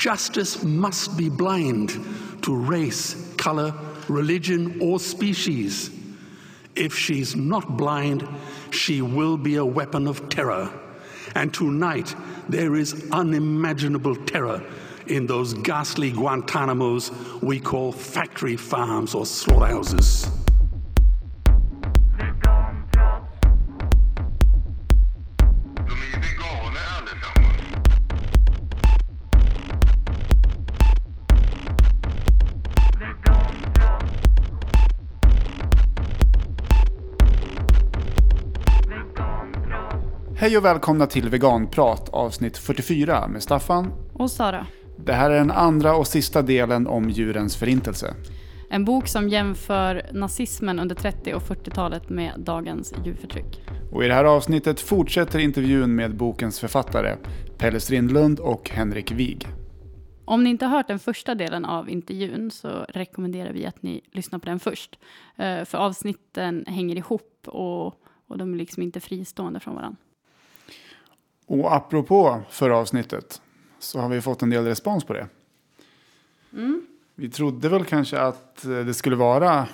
Justice must be blind to race, color, religion, or species. If she's not blind, she will be a weapon of terror. And tonight, there is unimaginable terror in those ghastly Guantanamos we call factory farms or slaughterhouses. Hej och välkomna till Veganprat avsnitt 44 med Staffan. Och Sara. Det här är den andra och sista delen om djurens förintelse. En bok som jämför nazismen under 30 och 40-talet med dagens djurförtryck. Och i det här avsnittet fortsätter intervjun med bokens författare Pelle Strindlund och Henrik Wig. Om ni inte har hört den första delen av intervjun så rekommenderar vi att ni lyssnar på den först. Eh, För avsnitten hänger ihop och, och de är liksom inte fristående från varandra. Och apropå förra avsnittet så har vi fått en del respons på det. Vi trodde väl kanske att eh, det skulle vara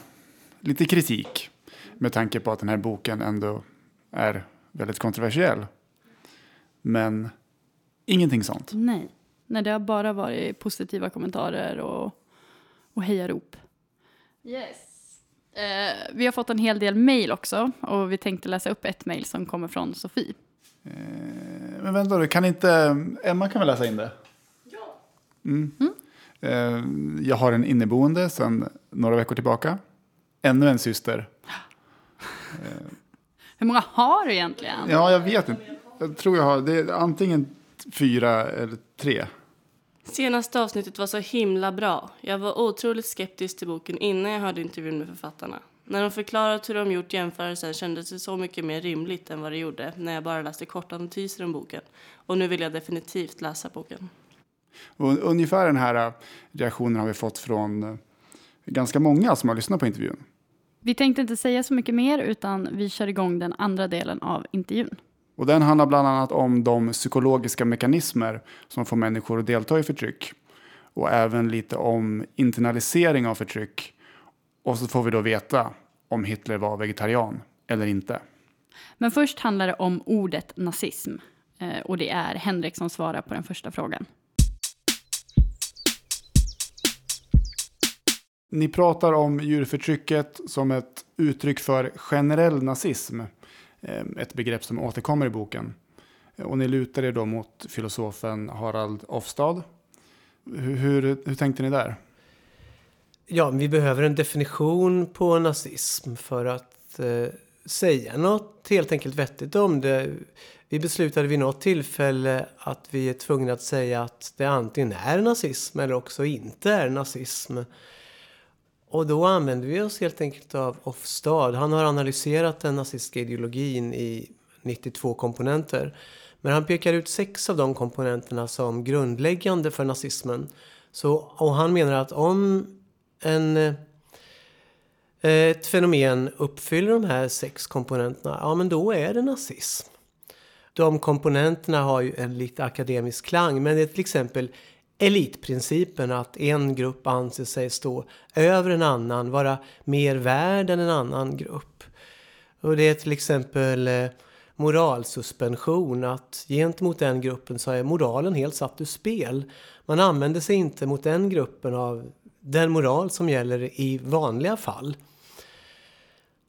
lite kritik med tanke på att den här boken ändå är väldigt kontroversiell. Men ingenting sånt. Nej. Nej, det har bara varit positiva kommentarer och, och hejarop. Yes. Eh, vi har fått en hel del mejl också och vi tänkte läsa upp ett mejl som kommer från Sofie. Eh, Men vänta du, kan inte Emma kan väl läsa in det? Ja. Mm. Eh, Jag har en inneboende sedan några veckor tillbaka. Ännu en syster. Hur många har du egentligen? Ja, jag vet inte. Jag tror jag har, det är antingen fyra eller tre. Senaste avsnittet var så himla bra. Jag var otroligt skeptisk till boken innan jag hörde intervjun med författarna. När de förklarat hur de gjort jämförelsen kändes det så mycket mer rimligt än vad det gjorde när jag bara läste korta notiser om boken. Och nu vill jag definitivt läsa boken. Och ungefär den här eh, reaktionen har vi fått från eh, ganska många som har lyssnat på intervjun. Vi tänkte inte säga så mycket mer utan vi kör igång den andra delen av intervjun. Och den handlar bland annat om de psykologiska mekanismer som får människor att delta i förtryck. Och även lite om internalisering av förtryck. Och så får vi då veta om Hitler var vegetarian eller inte. Men först handlar det om ordet nazism. Eh, Och det är Henrik som svarar på den första frågan. Ni pratar om djurförtrycket som ett uttryck för generell nazism. Eh, Ett begrepp som återkommer i boken. Och ni lutar er då mot filosofen Harald Ofstad. Hur, hur, hur tänkte ni där? Ja, vi behöver en definition på nazism för att eh, säga något helt enkelt vettigt om det. Vi beslutade vid något tillfälle att vi är tvungna att säga att det antingen är nazism eller också inte är nazism. Och då använder vi oss helt enkelt av Ofstad. Han har analyserat den nazistiska ideologin i 92 komponenter. Men han pekar ut sex av de komponenterna som grundläggande för nazismen. Så, och han menar att om en, eh, ett fenomen uppfyller de här sex komponenterna, ja men då är det nazism. De komponenterna har ju en lite akademisk klang, men det är till exempel elitprincipen att en grupp anser sig stå över en annan, vara mer värd än en annan grupp. Och det är till exempel eh, moralsuspension, att gentemot den gruppen så är moralen helt satt ur spel. Man använder sig inte mot den gruppen av den moral som gäller i vanliga fall.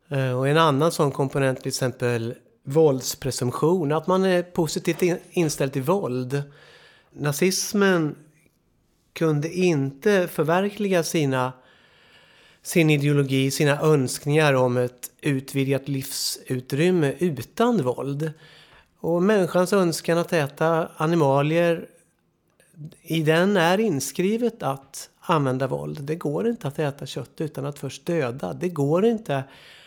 Eh, och en annan sån komponent till exempel våldspresumtion, att man är positivt inställd till våld. Nazismen kunde inte förverkliga sina, sin ideologi, sina önskningar om ett utvidgat livsutrymme utan våld. Och människans önskan att äta animalier, i den är inskrivet att använda våld. Det går inte att äta kött utan att först döda. Det går inte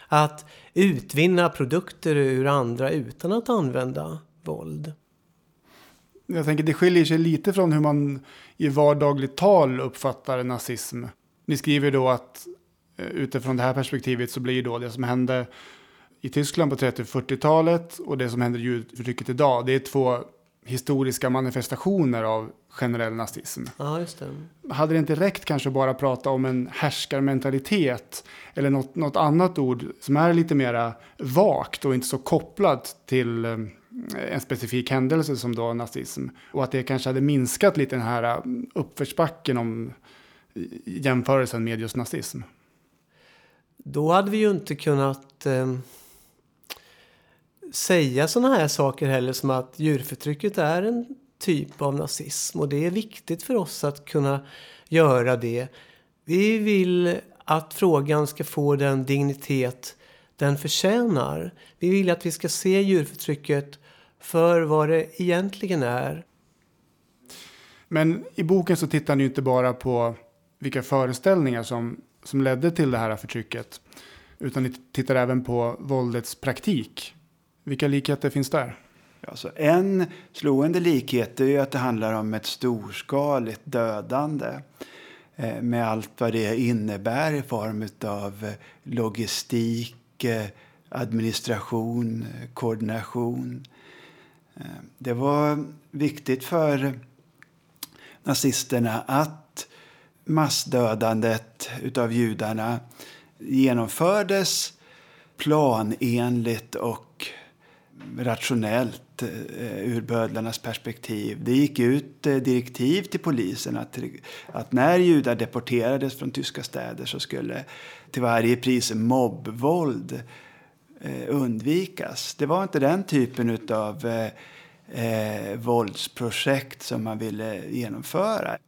att utvinna produkter ur andra utan att använda våld. Jag tänker det skiljer sig lite från hur man i vardagligt tal uppfattar nazism. Ni skriver då att utifrån det här perspektivet så blir då det som hände i Tyskland på 30-40-talet och det som händer i djurförtrycket idag, det är två historiska manifestationer av generell nazism. Ja, just det. Hade det inte räckt kanske bara prata om en härskarmentalitet eller något, något annat ord som är lite mera vagt och inte så kopplat till eh, en specifik händelse som då nazism. Och att det kanske hade minskat lite den här eh, uppförsbacken om jämförelsen med just nazism. Då hade vi ju inte kunnat eh, säga sådana här saker heller som att djurförtrycket är en typ av nazism. Och det är viktigt för oss att kunna göra det. Vi vill att frågan ska få den dignitet den förtjänar. Vi vill att vi ska se djurförtrycket för vad det egentligen är. Men i boken så tittar ni ju inte bara på vilka föreställningar som, som ledde till det här förtrycket. Utan ni tittar även på våldets praktik. Vilka likheter finns där? Alltså en slående likhet är ju att det handlar om ett storskaligt dödande eh, med allt vad det innebär i form av eh, logistik, eh, administration, koordination. Det var viktigt för nazisterna att massdödandet av judarna genomfördes planenligt och rationellt eh, ur bödlarnas perspektiv. Det gick ut eh, direktiv till polisen att, att när judar deporterades från tyska städer så skulle till varje pris mobbvåld eh, undvikas. Det var inte den typen av eh, våldsprojekt som man ville genomföra.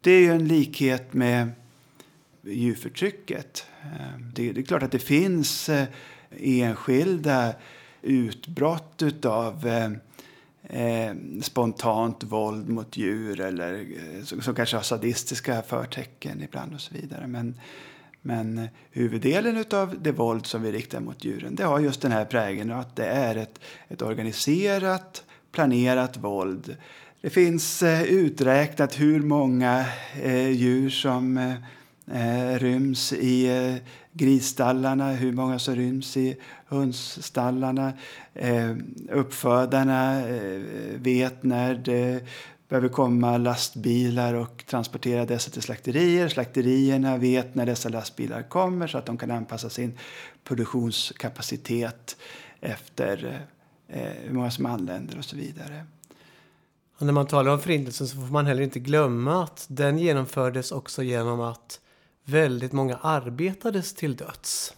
Det är ju en likhet med djurförtrycket. Det, det är klart att det finns enskilda utbrott av eh, eh, spontant våld mot djur eller eh, som, som, kanske har sadistiska förtecken ibland och så vidare. Men, men huvuddelen av det våld som vi riktar mot djuren det har just den här prägeln att det är ett, ett organiserat, planerat våld. Det finns eh, uträknat hur många eh, djur som eh, eh ryms i grisstallarna, hur många som ryms i hundstallarna. Eh, uppfödarna eh, vet när det behöver komma lastbilar och transportera dessa till slakterier. Slakterierna vet när dessa lastbilar kommer så att de kan anpassa sin produktionskapacitet efter eh, hur många som anländer och så vidare. Och när man talar om förintelsen så får man heller inte glömma att den genomfördes också genom att väldigt många arbetades till döds.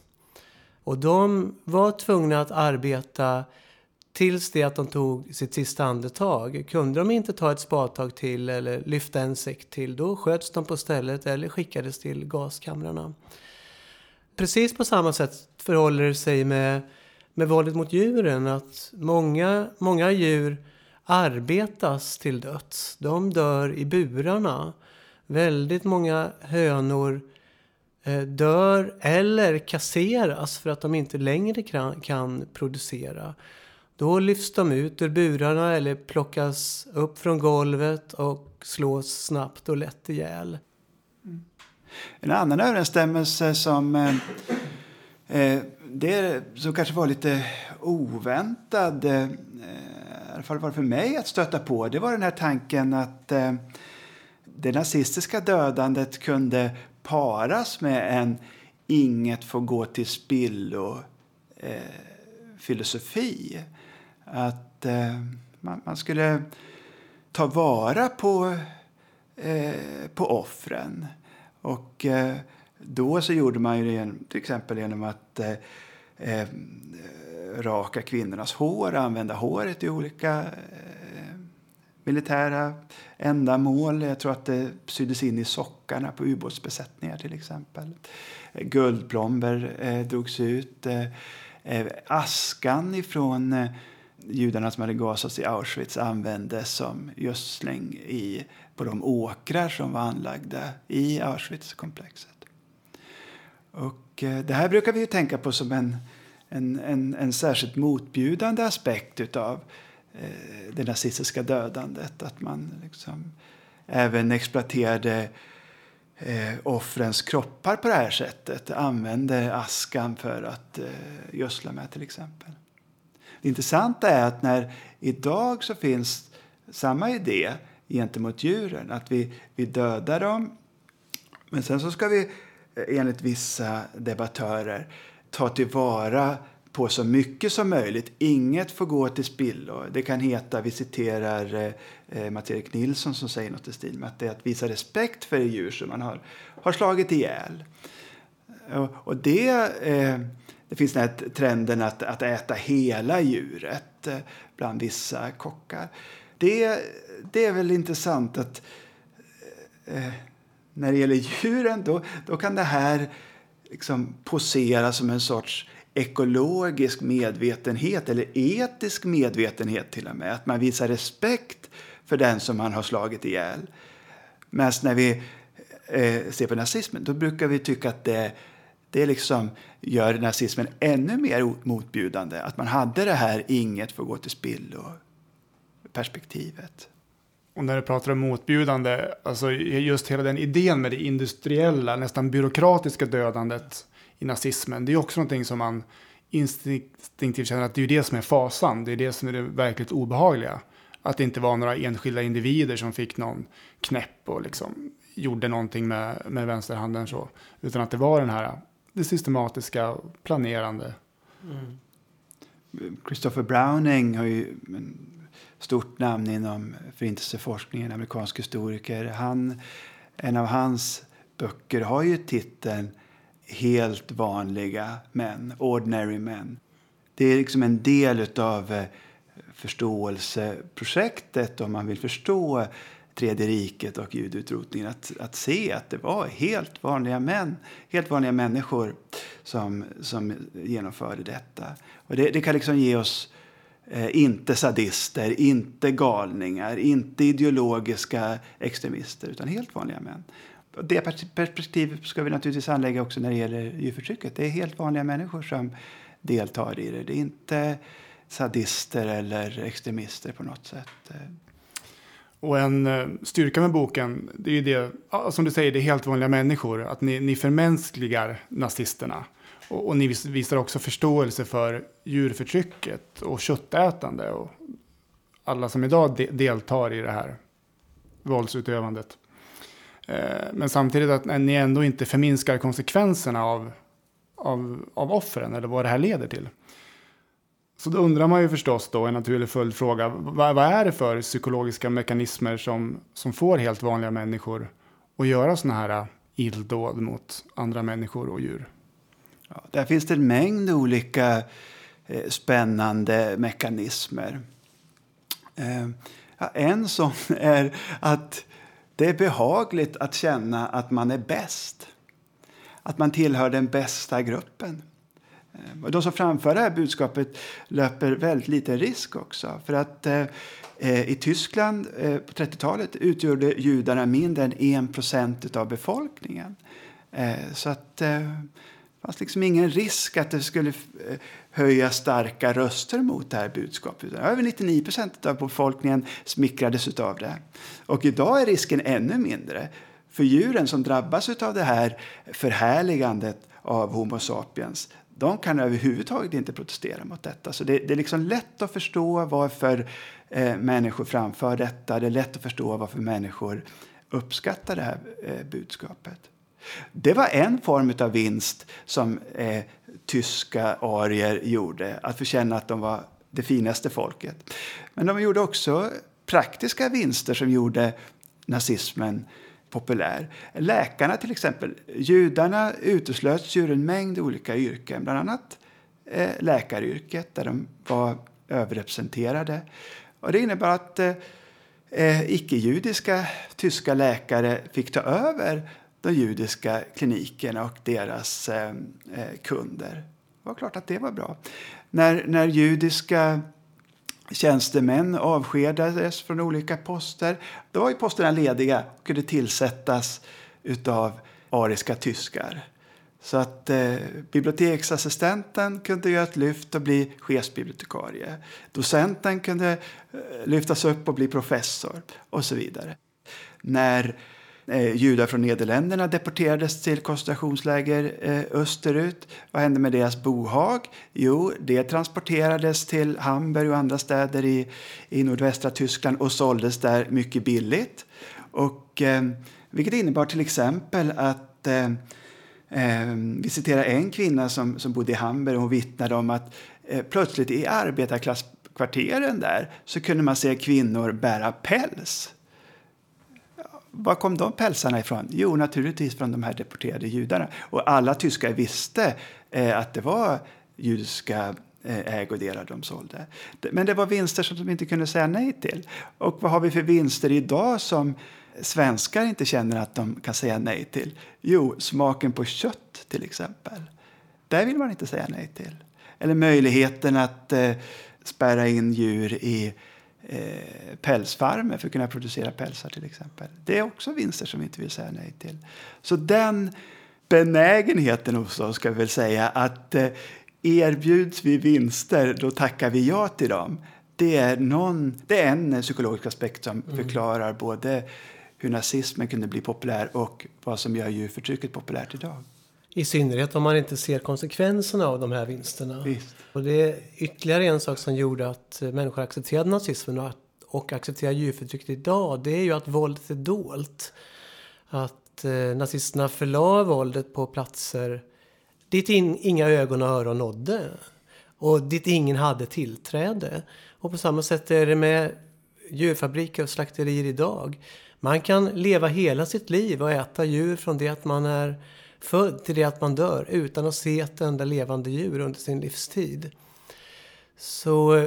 Och de var tvungna att arbeta tills det att de tog sitt sista andetag. Kunde de inte ta ett spadtag till eller lyfta en säck till, då sköts de på stället eller skickades till gaskamrarna. Precis på samma sätt förhåller det sig med, med våldet mot djuren. Att många, många djur arbetas till döds. De dör i burarna. Väldigt många hönor Eh, dör eller kasseras för att de inte längre kan producera. Då lyfts de ut ur burarna eller plockas upp från golvet och slås snabbt och lätt ihjäl. Mm. En annan överensstämmelse som, eh, eh det, som kanske var lite oväntad, eh, i alla fall var för mig att stöta på, det var den här tanken att eh, det nazistiska dödandet kunde paras med en inget får gå till spillo eh, filosofi. Att eh, man, man, skulle ta vara på, eh, på offren. Och eh, då så gjorde man ju det till exempel genom att eh, eh, raka kvinnornas hår, använda håret i olika eh, militära ändamål. Jag tror att det syddes in i sockarna på ubåtsbesättningar till exempel. Eh, guldplomber eh, drogs ut. Eh, eh, askan ifrån eh, judarna som hade gasats i Auschwitz användes som gödsling i, på de åkrar som var anlagda i Auschwitzkomplexet. Och, eh, det här brukar vi tänka på som en, en, en, en särskilt motbjudande aspekt utav Eh, Eh, det nazistiska dödandet. Att man liksom även exploaterade eh, offrens kroppar på det här sättet. Använde askan för att eh, gödsla med till exempel. Det intressanta är att när idag så finns samma idé gentemot djuren, att vi, vi dödar dem men sen så ska vi eh, enligt vissa debattörer ta tillvara på så mycket som möjligt. Inget får gå till spillo. Det kan heta, vi citerar eh, eh Mats-Erik Nilsson som säger något i stil med att det är att visa respekt för det djur som man har, har slagit ihjäl. Och, och det, eh, det finns den här trenden att, att äta hela djuret eh, bland vissa kockar. Det, det är väl intressant att eh, eh när det gäller djuren då, då kan det här liksom posera som en sorts ekologisk medvetenhet eller etisk medvetenhet till och med. Att man visar respekt för den som man har slagit ihjäl. Men när vi eh, ser på nazismen då brukar vi tycka att det, det liksom gör nazismen ännu mer motbjudande. Att man hade det här inget får gå till spillo perspektivet. Och när du pratar om motbjudande, alltså just hela den idén med det industriella, nästan byråkratiska dödandet i nazismen, det är också någonting som man instinktivt känner att det är det som är fasan, det är det som är det verkligt obehagliga. Att det inte var några enskilda individer som fick någon knäpp och liksom gjorde någonting med, med vänsterhanden så, utan att det var den här, det systematiska, planerande. Mm. Christopher Browning har ju stort namn inom förintelseforskningen, amerikansk historiker. Han, en av hans böcker har ju titeln Helt vanliga män, Ordinary Men. Det är liksom en del av eh, förståelseprojektet om man vill förstå Tredje riket och judeutrotningen. Att, att se att det var helt vanliga män, helt vanliga människor som, som genomförde detta. Och det, det kan liksom ge oss Eh, inte sadister, inte galningar, inte ideologiska extremister, utan helt vanliga män. Det perspektivet ska vi naturligtvis anlägga också när det gäller djurförtrycket. Det är helt vanliga människor som deltar i det. Det är inte sadister eller extremister på något sätt. Och en eh, styrka med boken, det är ju det, som du säger, det är helt vanliga människor. Att ni, ni förmänskligar nazisterna. Och, och, ni visar också förståelse för djurförtrycket och köttätande och alla som idag de deltar i det här våldsutövandet. Eh, men samtidigt att ni ändå inte förminskar konsekvenserna av, av, av offren eller vad det här leder till. Så då undrar man ju förstås då en naturlig följdfråga. Vad, vad är det för psykologiska mekanismer som, som får helt vanliga människor att göra sådana här illdåd mot andra människor och djur? Ja, där finns det en mängd olika eh, spännande mekanismer. Eh, ja, en sån är att det är behagligt att känna att man är bäst. Att man tillhör den bästa gruppen. Eh, de som framför det här budskapet löper väldigt liten risk också. För att eh, eh i Tyskland eh, på 30-talet utgjorde judarna mindre än 1 av befolkningen. Eh, så att eh, fanns liksom ingen risk att det skulle eh, höja starka röster mot det här budskapet. Över 99 procent av befolkningen smickrades av det. Och idag är risken ännu mindre. För djuren som drabbas av det här förhärligandet av Homo sapiens de kan överhuvudtaget inte protestera mot detta. Så det, det är liksom lätt att förstå varför eh, människor framför detta. Det är lätt att förstå varför människor uppskattar det här eh, budskapet. Det var en form av vinst som eh, tyska arier gjorde, att få känna att de var det finaste folket. Men de gjorde också praktiska vinster som gjorde nazismen populär. Läkarna till exempel. Judarna uteslöts ur en mängd olika yrken, bland annat eh, läkaryrket där de var överrepresenterade. Och det innebar att eh, eh icke-judiska tyska läkare fick ta över de judiska klinikerna och deras eh, eh, kunder. Det var klart att det var bra. När, när judiska tjänstemän avskedades från olika poster då var ju posterna lediga och kunde tillsättas av ariska tyskar. Så att eh, biblioteksassistenten kunde göra ett lyft och bli chefsbibliotekarie. Docenten kunde eh, lyftas upp och bli professor och så vidare. När Eh, judar från Nederländerna deporterades till koncentrationsläger eh, österut. Vad hände med deras bohag? Jo, det transporterades till Hamburg och andra städer i, i nordvästra Tyskland och såldes där mycket billigt. Och, eh, vilket innebar till exempel att eh, eh vi citerar en kvinna som, som bodde i Hamburg och hon vittnade om att eh, plötsligt i arbetarklasskvarteren där så kunde man se kvinnor bära päls. Var kom de pälsarna ifrån? Jo, naturligtvis från de här deporterade judarna. Och alla tyskar visste eh, att det var judiska eh, ägodelar de sålde. Men det var vinster som de inte kunde säga nej till. Och vad har vi för vinster idag som svenskar inte känner att de kan säga nej till? Jo, smaken på kött till exempel. Där vill man inte säga nej till. Eller möjligheten att eh, spärra in djur i eh, pälsfarmer för att kunna producera pälsar till exempel. Det är också vinster som vi inte vill säga nej till. Så den benägenheten hos oss ska vi väl säga att eh, erbjuds vi vinster då tackar vi ja till dem. Det är, någon, det är en psykologisk aspekt som förklarar både hur nazismen kunde bli populär och vad som gör djurförtrycket populärt idag. I synnerhet om man inte ser konsekvenserna av de här vinsterna. Visst. Och det är ytterligare en sak som gjorde att eh, människor accepterade nazismen och, och accepterar djurförtrycket idag. Det är ju att våldet är dolt. Att eh, nazisterna förlade våldet på platser dit in, inga ögon och öron nådde. Och dit ingen hade tillträde. Och på samma sätt är det med djurfabriker och slakterier idag. Man kan leva hela sitt liv och äta djur från det att man är född till det att man dör utan att se ett enda levande djur under sin livstid. Så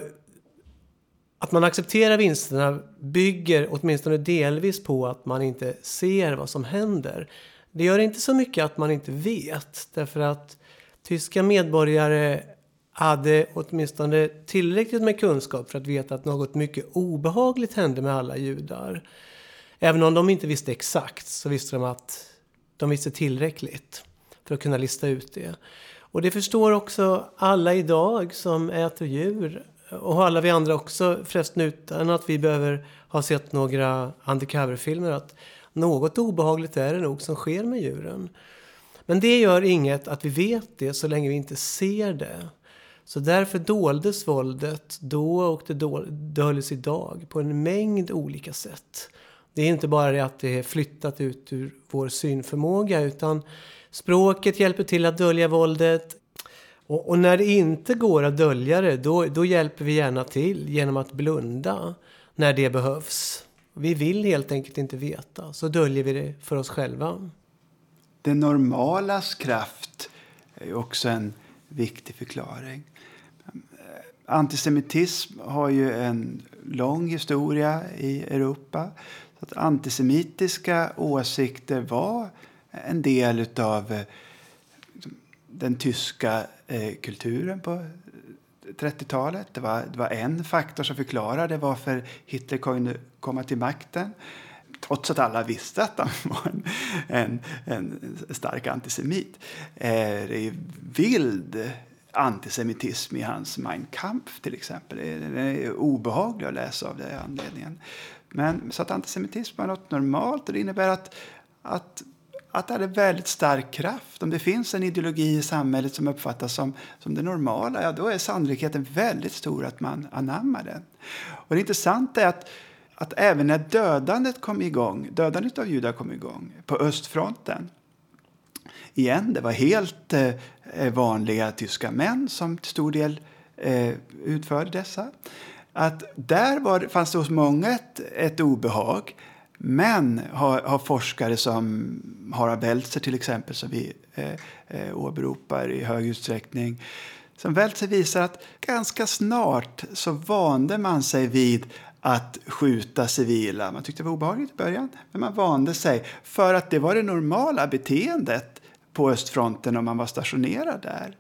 att man accepterar vinsterna bygger åtminstone delvis på att man inte ser vad som händer. Det gör inte så mycket att man inte vet därför att tyska medborgare hade åtminstone tillräckligt med kunskap för att veta att något mycket obehagligt hände med alla judar. Även om de inte visste exakt så visste de att de visste tillräckligt för att kunna lista ut det. Och det förstår också alla idag som äter djur. Och alla vi andra också förresten utan att vi behöver ha sett några undercover-filmer. Att något obehagligt är det nog som sker med djuren. Men det gör inget att vi vet det så länge vi inte ser det. Så därför doldes våldet då och det döljs idag på en mängd olika sätt. Det är inte bara det att det är flyttat ut ur vår synförmåga utan språket hjälper till att dölja våldet. Och, och när det inte går att dölja det då, då hjälper vi gärna till genom att blunda när det behövs. Vi vill helt enkelt inte veta, så döljer vi det för oss själva. Det normalas kraft är också en viktig förklaring. Antisemitism har ju en lång historia i Europa. Att antisemitiska åsikter var en del av eh, liksom, den tyska eh, kulturen på eh, 30-talet. Det var, det var en faktor som förklarade varför Hitler kunde komma till makten trots att alla visste att han var en, en, en stark antisemit. Eh, det är vild antisemitism i hans Mein Kampf till exempel. Det är obehagligt att läsa av den anledningen. Men, så att antisemitism är något normalt och det innebär att, att, att det hade väldigt stark kraft. Om det finns en ideologi i samhället som uppfattas som, som det normala, ja, då är sannolikheten väldigt stor att man anammar den. Och det intressanta är att, att även när dödandet kom igång, dödandet av judar kom igång på östfronten, igen, det var helt eh, vanliga tyska män som till stor del eh, utförde dessa att där var, fanns det hos många ett, ett obehag. Men har, har forskare som Harald Weltzer till exempel, som vi eh, eh, åberopar i hög utsträckning, som Weltzer visar att ganska snart så vande man sig vid att skjuta civila. Man tyckte det var obehagligt i början, men man vande sig för att det var det normala beteendet på östfronten om man var stationerad där.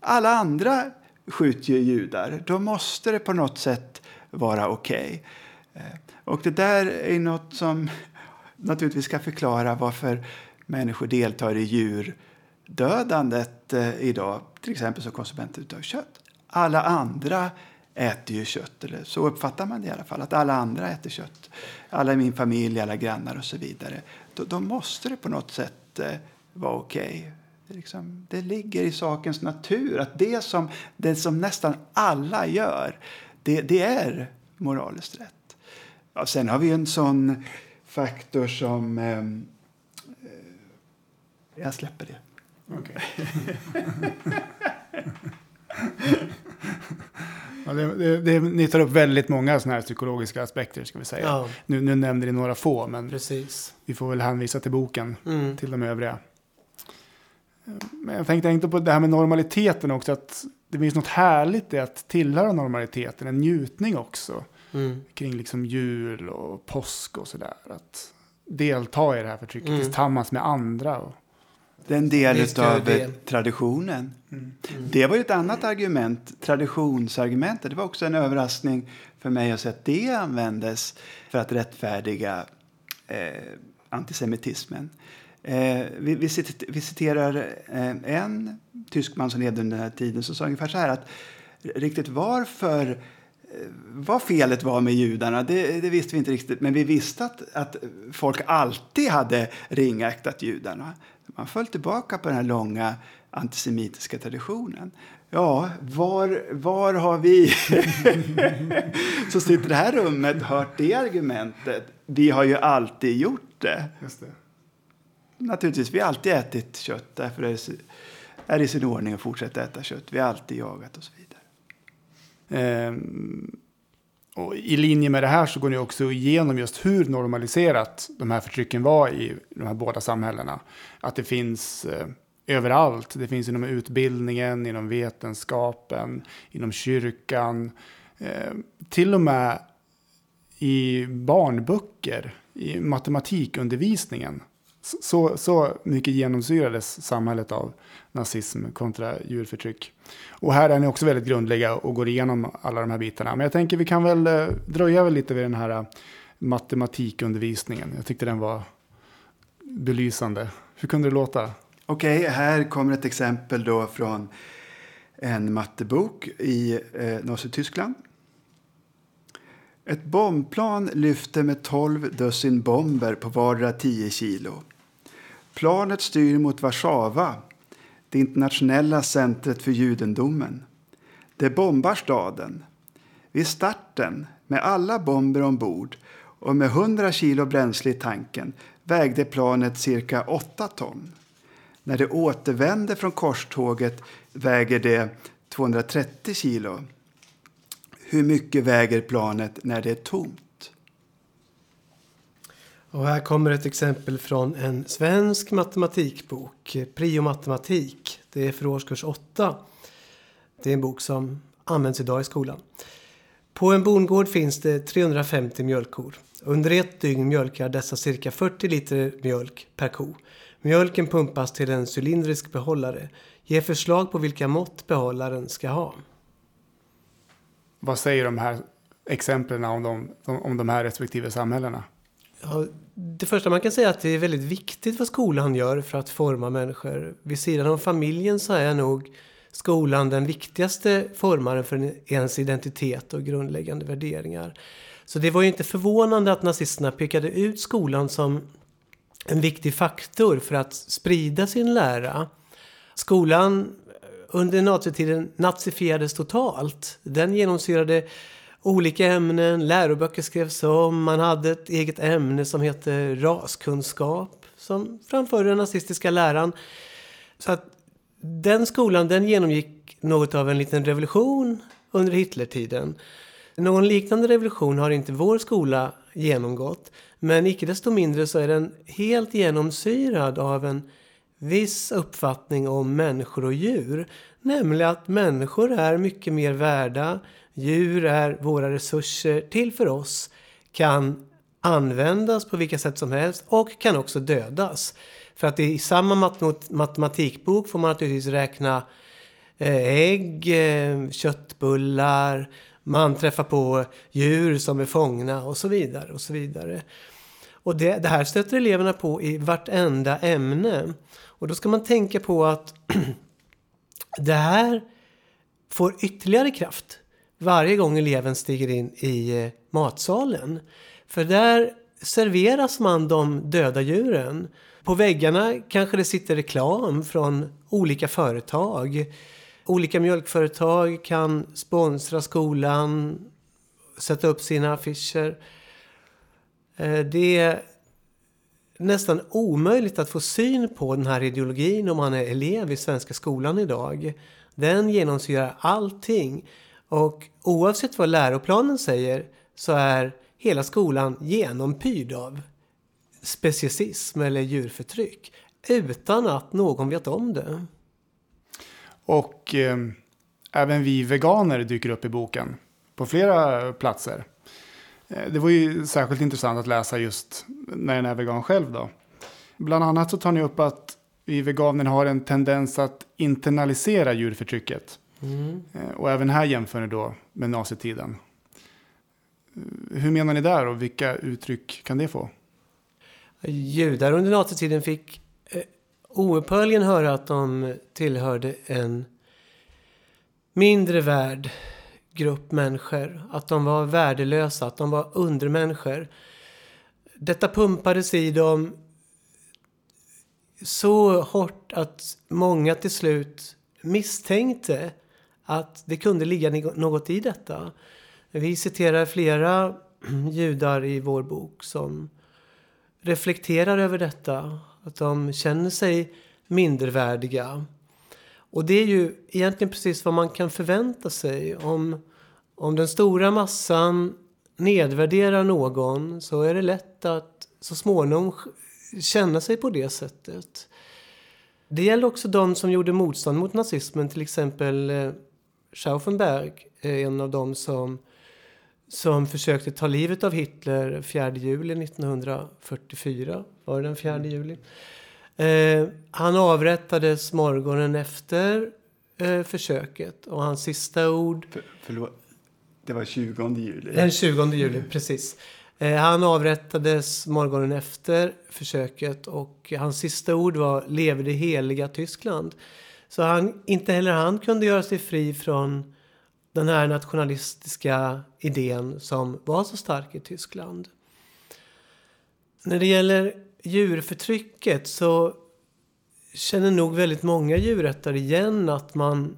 Alla andra skjuter ju judar. Då måste det på något sätt vara okej. Okay. Och det där är något som naturligtvis ska förklara varför människor deltar i djurdödandet eh, idag, till exempel som konsumenter av kött. Alla andra äter ju kött. Eller så uppfattar man det i alla fall. Att alla andra äter kött. Alla i min familj, alla grannar och så vidare. Då, då måste det på något sätt eh, vara okej. Okay liksom, det ligger i sakens natur att det som, det som nästan alla gör, det, det är moraliskt rätt. Ja, sen har vi en sån faktor som... ehm, eh, jag släpper det. Ja, det, det, det, ni tar upp väldigt många sådana här psykologiska aspekter ska vi säga. Ja. Nu, nu nämnde ni några få, men Precis. vi får väl hänvisa till boken, Mm. till de övriga. Men jag tänkte inte på det här med normaliteten också, att det finns något härligt i att tillhöra normaliteten, en njutning också, Mm. kring liksom jul och påsk och sådär. Att delta i det här förtrycket Mm. tillsammans med andra. Och, Det är en del av traditionen. Det var ju ett annat argument, traditionsargumentet. Det var också en överraskning för mig att se att det användes för att rättfärdiga eh, antisemitismen. Eh, vi, vi, citer, vi citerar eh, en tysk man som levde under den här tiden som sa ungefär så här att riktigt varför eh, vad felet var med judarna, det, det visste vi inte riktigt. Men vi visste att, att folk alltid hade ringaktat judarna. Man föll tillbaka på den här långa antisemitiska traditionen. Ja, var, var har vi som sitter i det här rummet hört det argumentet? Vi har ju alltid gjort det. just det. Naturligtvis, vi har alltid ätit kött. Därför är det, är det i sin ordning att fortsätta äta kött. Vi har alltid jagat och så vidare. Ehm, och I linje med det här så går ni också igenom just hur normaliserat de här förtrycken var i de här båda samhällena. Att det finns eh, överallt. Det finns inom utbildningen, inom vetenskapen, inom kyrkan. Eh, till och med i barnböcker, i matematikundervisningen. Så, så mycket genomsyrades samhället av nazism kontra djurförtryck. Och här är ni också väldigt grundliga och går igenom alla de här bitarna. Men jag tänker vi kan väl eh, dröja väl lite vid den här eh, matematikundervisningen. Jag tyckte den var belysande. Hur kunde det låta? Okej, här kommer ett exempel då från en mattebok i eh, Nazityskland. Ett bombplan lyfter med 12 dussin bomber på vardera 10 kilo. Planet styr mot Warszawa, det internationella centret för judendomen. Det bombar staden. Vid starten, med alla bomber ombord och med 100 kilo bränsle i tanken, vägde planet cirka 8 ton. När det återvänder från korståget väger det 230 kilo. Hur mycket väger planet när det är tomt? Och här kommer ett exempel från en svensk matematikbok, Prio matematik. Det är för årskurs 8. Det är en bok som används idag i skolan. På en bondgård finns det 350 mjölkkor. Under ett dygn mjölkar dessa cirka 40 liter mjölk per ko. Mjölken pumpas till en cylindrisk behållare. Ge förslag på vilka mått behållaren ska ha. Vad säger de här exemplen om de, om de här respektive samhällena? Ja, det första man kan säga är att det är väldigt viktigt vad skolan gör för att forma människor. Vid sidan av familjen så är nog skolan den viktigaste formaren för ens identitet och grundläggande värderingar. Så det var ju inte förvånande att nazisterna pekade ut skolan som en viktig faktor för att sprida sin lära. Skolan under nazitiden nazifierades totalt. Den genomsyrade olika ämnen, läroböcker skrevs om, man hade ett eget ämne som heter raskunskap som framförde den nazistiska läran. Så att den skolan den genomgick något av en liten revolution under Hitlertiden. Någon liknande revolution har inte vår skola genomgått. Men icke desto mindre så är den helt genomsyrad av en viss uppfattning om människor och djur. Nämligen att människor är mycket mer värda. Djur är våra resurser till för oss. Kan användas på vilka sätt som helst och kan också dödas. För att i samma mat- matematikbok får man naturligtvis räkna eh, ägg, eh, köttbullar, man träffar på djur som är fångna och så vidare. Och så vidare. Och det, det här stöter eleverna på i vartenda ämne. Och då ska man tänka på att det här får ytterligare kraft varje gång eleven stiger in i eh, matsalen. För där serveras man de döda djuren. På väggarna kanske det sitter reklam från olika företag. Olika mjölkföretag kan sponsra skolan, sätta upp sina affischer. Eh, det är nästan omöjligt att få syn på den här ideologin om man är elev i svenska skolan idag. Den genomsyrar allting. Och oavsett vad läroplanen säger så är hela skolan genompyrd av speciesism eller djurförtryck utan att någon vet om det. Och eh, även vi veganer dyker upp i boken på flera platser. Eh, det var ju särskilt intressant att läsa just när den är vegan själv då. Bland annat så tar ni upp att vi veganer har en tendens att internalisera djurförtrycket. Mm. Eh, och även här jämför ni då med nazitiden. Eh, hur menar ni där och vilka uttryck kan det få? Judar under nazitiden fick eh, oupphörligen höra att de tillhörde en mindre värd grupp människor. Att de var värdelösa, att de var undermänniskor. Detta pumpades i dem så hårt att många till slut misstänkte att det kunde ligga något i detta. Vi citerar flera judar i vår bok som reflekterar över detta. Att de känner sig mindervärdiga. Och det är ju egentligen precis vad man kan förvänta sig. Om, om den stora massan nedvärderar någon så är det lätt att så småningom känna sig på det sättet. Det gäller också de som gjorde motstånd mot nazismen, till exempel eh, Stauffenberg, är en av dem som, som försökte ta livet av Hitler 4 juli 1944. Var det den 4 juli? Eh, han avrättades morgonen efter eh, försöket och hans sista ord För, förlåt, det var 20 juli. den 20 juli, precis. Eh, Han avrättades morgonen efter försöket och hans sista ord var leve det heliga Tyskland. Så han, inte heller han kunde göra sig fri från den här nationalistiska idén som var så stark i Tyskland. När det gäller djurförtrycket så känner nog väldigt många djurrättare igen att man,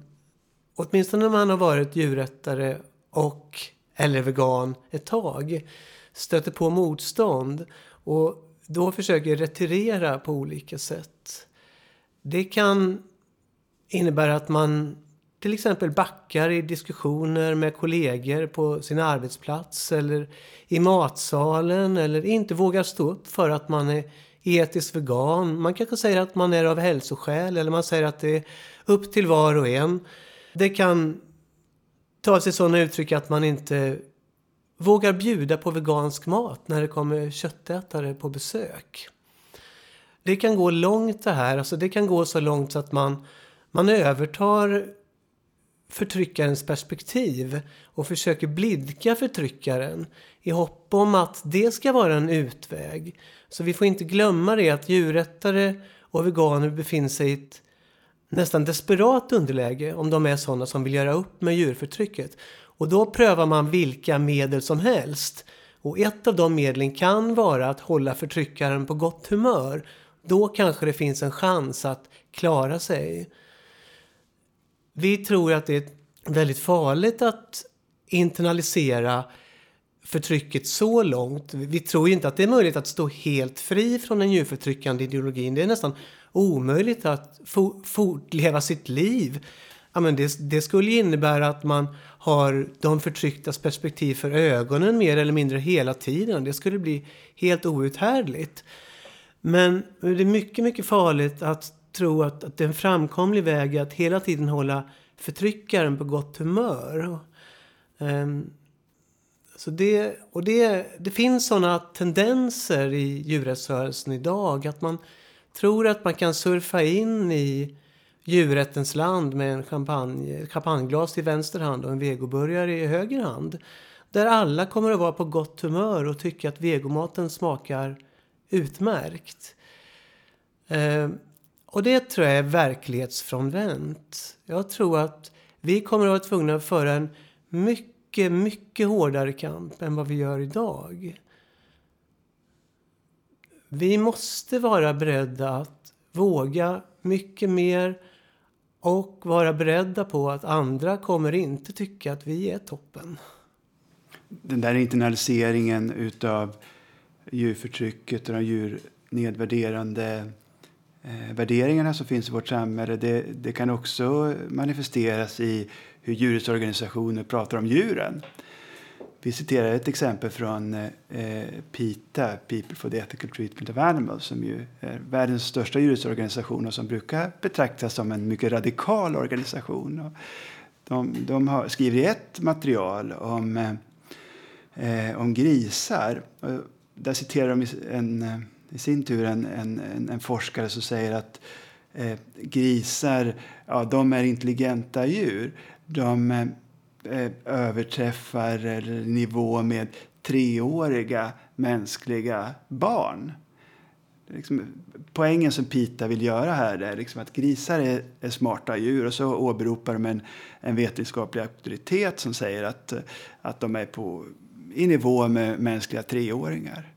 åtminstone när man har varit djurrättare och eller vegan ett tag, stöter på motstånd och då försöker retirera på olika sätt. Det kan innebär att man till exempel backar i diskussioner med kollegor på sin arbetsplats eller i matsalen eller inte vågar stå upp för att man är etisk vegan. Man kanske säger att man är av hälsoskäl eller man säger att det är upp till var och en. Det kan ta sig sådana uttryck att man inte vågar bjuda på vegansk mat när det kommer köttätare på besök. Det kan gå långt det här. Alltså det kan gå så långt så att man, man övertar förtryckarens perspektiv och försöker blidka förtryckaren i hopp om att det ska vara en utväg. Så vi får inte glömma det att djurrättare och veganer befinner sig i ett nästan desperat underläge om de är sådana som vill göra upp med djurförtrycket. Och då prövar man vilka medel som helst. Och ett av de medlen kan vara att hålla förtryckaren på gott humör. Då kanske det finns en chans att klara sig. Vi tror att det är väldigt farligt att internalisera förtrycket så långt. Vi tror inte att det är möjligt att stå helt fri från den djurförtryckande ideologin. Det är nästan omöjligt att fo- fortleva sitt liv. Ja, men det, det skulle innebära att man har de förtrycktas perspektiv för ögonen mer eller mindre hela tiden. Det skulle bli helt outhärdligt. Men det är mycket, mycket farligt att tro att, att det är en framkomlig väg att hela tiden hålla förtryckaren på gott humör. Um, så det, och det, det finns sådana tendenser i djurrättsrörelsen idag att man tror att man kan surfa in i djurrättens land med en champagne, champagneglas i vänster hand och en vegoburgare i höger hand. Där alla kommer att vara på gott humör och tycka att vegomaten smakar utmärkt. Eh, och det tror jag är verklighetsfrånvänt. Jag tror att vi kommer att vara tvungna att föra en mycket mycket, hårdare kamp än vad vi gör idag. Vi måste vara beredda att våga mycket mer och vara beredda på att andra kommer inte tycka att vi är toppen. Den där internaliseringen utav djurförtrycket och de djurnedvärderande eh, värderingarna som finns i vårt samhälle, det, det kan också manifesteras i hur djurrättsorganisationer pratar om djuren. Vi citerar ett exempel från eh, PETA, People for the Ethical Treatment of Animals, som ju är världens största djurrättsorganisation och som brukar betraktas som en mycket radikal organisation. Och de de har, skriver i ett material om, eh, eh, om grisar. Och där citerar de en, eh, i sin tur en, en, en, en forskare som säger att eh, grisar ja, de är intelligenta djur. De eh, eh, överträffar eller nivå med treåriga mänskliga barn. Liksom, poängen som Pita vill göra här är liksom att grisar är, är smarta djur och så åberopar de en, en vetenskaplig auktoritet som säger att, att de är på, i nivå med mänskliga treåringar.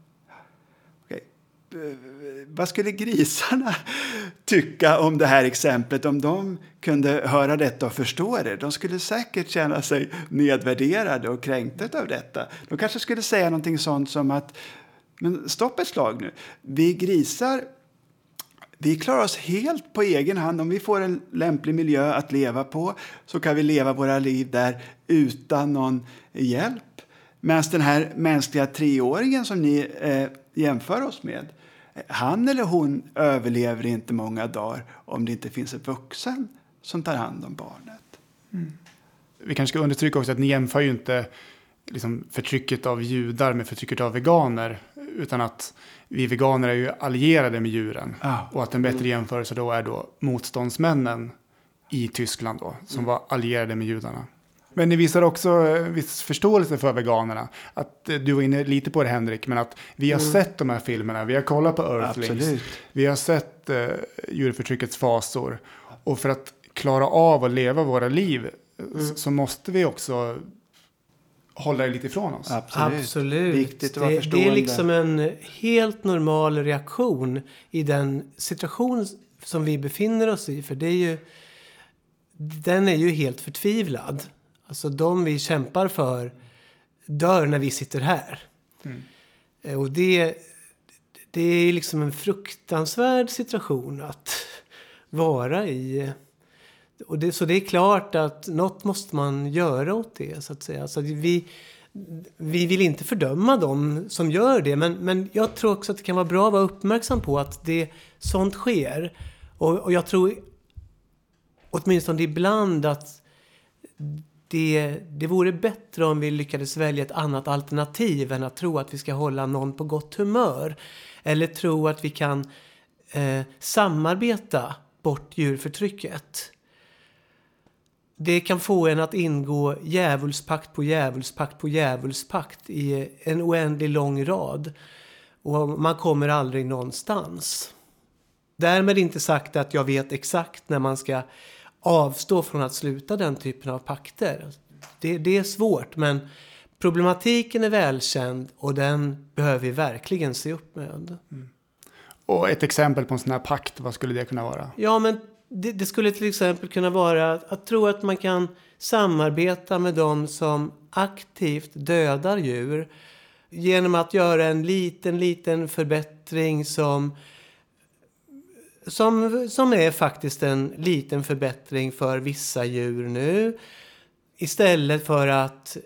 Eh, vad skulle grisarna tycka om det här exemplet om de kunde höra detta och förstå det? De skulle säkert känna sig nedvärderade och kränkta av detta. De kanske skulle säga någonting sånt som att men stopp ett slag nu. Vi grisar vi klarar oss helt på egen hand. Om vi får en lämplig miljö att leva på så kan vi leva våra liv där utan någon hjälp. Medan den här mänskliga treåringen som ni eh, jämför oss med, han eller hon överlever inte många dagar om det inte finns en vuxen som tar hand om barnet. Vi kanske ska understryka också att ni jämför ju inte liksom, förtrycket av judar med förtrycket av veganer. Utan att vi veganer är ju allierade med djuren. Ja. Och att en bättre jämförelse då är då motståndsmännen i Tyskland då, som var allierade med judarna. Men ni visar också en viss förståelse för veganerna. Att eh, du var inne lite på det Henrik, men att vi har sett de här filmerna, vi har kollat på Earthlings, Absolut. vi har sett eh, djurförtryckets fasor. Och för att klara av att leva våra liv eh, s- så måste vi också hålla det lite ifrån oss. Absolut. Absolut. Viktigt att vara det, det är liksom en helt normal reaktion i den situation som vi befinner oss i. För det är ju, den är ju helt förtvivlad. Alltså de vi kämpar för dör när vi sitter här. Eh, Och det, det är liksom en fruktansvärd situation att vara i. Och det, så det är klart att något måste man göra åt det, så att säga. Så att vi, vi vill inte fördöma dem som gör det, men, men jag tror också att det kan vara bra att vara uppmärksam på att det, sånt sker. Och, och jag tror åtminstone ibland att det, det vore bättre om vi lyckades välja ett annat alternativ än att tro att vi ska hålla någon på gott humör. Eller tro att vi kan eh, samarbeta bort djurförtrycket. Det kan få en att ingå djävulspakt på djävulspakt på djävulspakt i en oändlig lång rad. Och man kommer aldrig någonstans. Därmed inte sagt att jag vet exakt när man ska avstå från att sluta den typen av pakter. Det, det är svårt, men problematiken är välkänd och den behöver vi verkligen se upp med. Och ett exempel på en sån här pakt, vad skulle det kunna vara? Ja, men det, det skulle till exempel kunna vara att, att tro att man kan samarbeta med de som aktivt dödar djur genom att göra en liten, liten förbättring som som, som är faktiskt en liten förbättring för vissa djur nu. Istället för att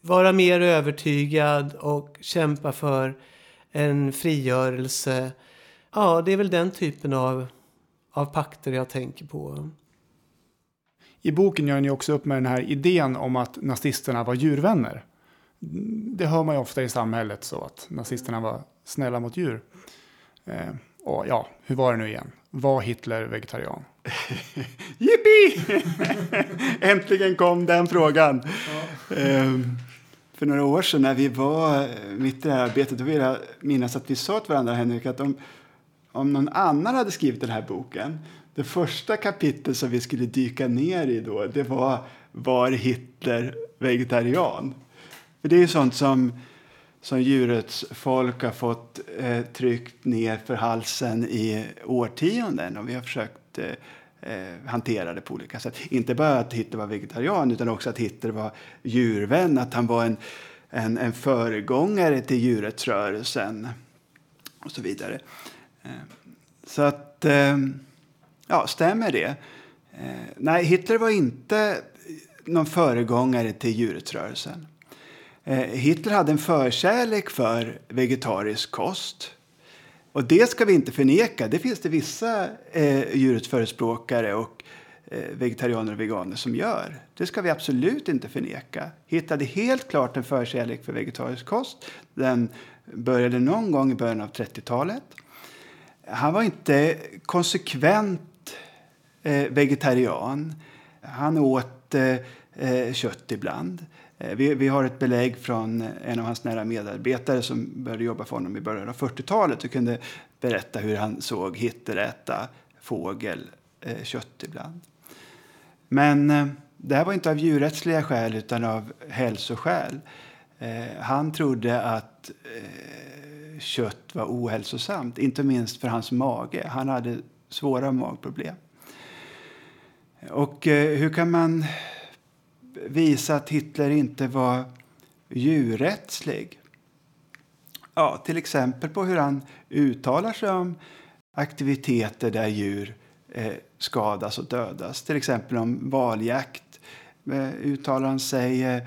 vara mer övertygad och kämpa för en frigörelse. Ja, det är väl den typen av, av pakter jag tänker på. I boken gör ni också upp med den här idén om att nazisterna var djurvänner. Det hör man ju ofta i samhället så att nazisterna var snälla mot djur. Eh, och ja, hur var det nu igen? Var Hitler vegetarian? Jippi! Äntligen kom den frågan. Ehm, för några år sedan när vi var eh, mitt i det här arbetet, då vill jag minnas att vi sa till varandra, Henrik, att om, om någon annan hade skrivit den här boken, det första kapitlet som vi skulle dyka ner i då, det var Var Hitler vegetarian? För det är ju sånt som, som djurets folk har fått eh, tryckt ner för halsen i årtionden och vi har försökt eh, eh, hantera det på olika sätt. Inte bara att Hitler var vegetarian utan också att Hitler var djurvän, att han var en, en, en föregångare till djurrättsrörelsen och så vidare. Eh, Så att, eh, ja, stämmer det? Eh, Nej, Hitler var inte någon föregångare till djurrättsrörelsen. Eh, Hitler hade en förkärlek för vegetarisk kost. Och det ska vi inte förneka. Det finns det vissa eh, djurrättsförespråkare och eh, vegetarianer och veganer som gör. Det ska vi absolut inte förneka. Hitler hade helt klart en förkärlek för vegetarisk kost. Den började någon gång i början av 30-talet. Han var inte konsekvent eh, vegetarian. Han åt eh, eh, kött ibland. Eh, vi, vi har ett belägg från eh, en av hans nära medarbetare som började jobba för honom i början av 40-talet och kunde berätta hur han såg Hitler äta fågel, eh, kött ibland. Men eh, det här var inte av djurrättsliga skäl utan av hälsoskäl. Eh, han trodde att eh, kött var ohälsosamt, inte minst för hans mage. Han hade svåra magproblem. Och eh, hur kan man visa att Hitler inte var djurrättslig? Ja, till exempel på hur han uttalar sig om aktiviteter där djur eh, skadas och dödas. Till exempel om valjakt eh, uttalar han sig eh,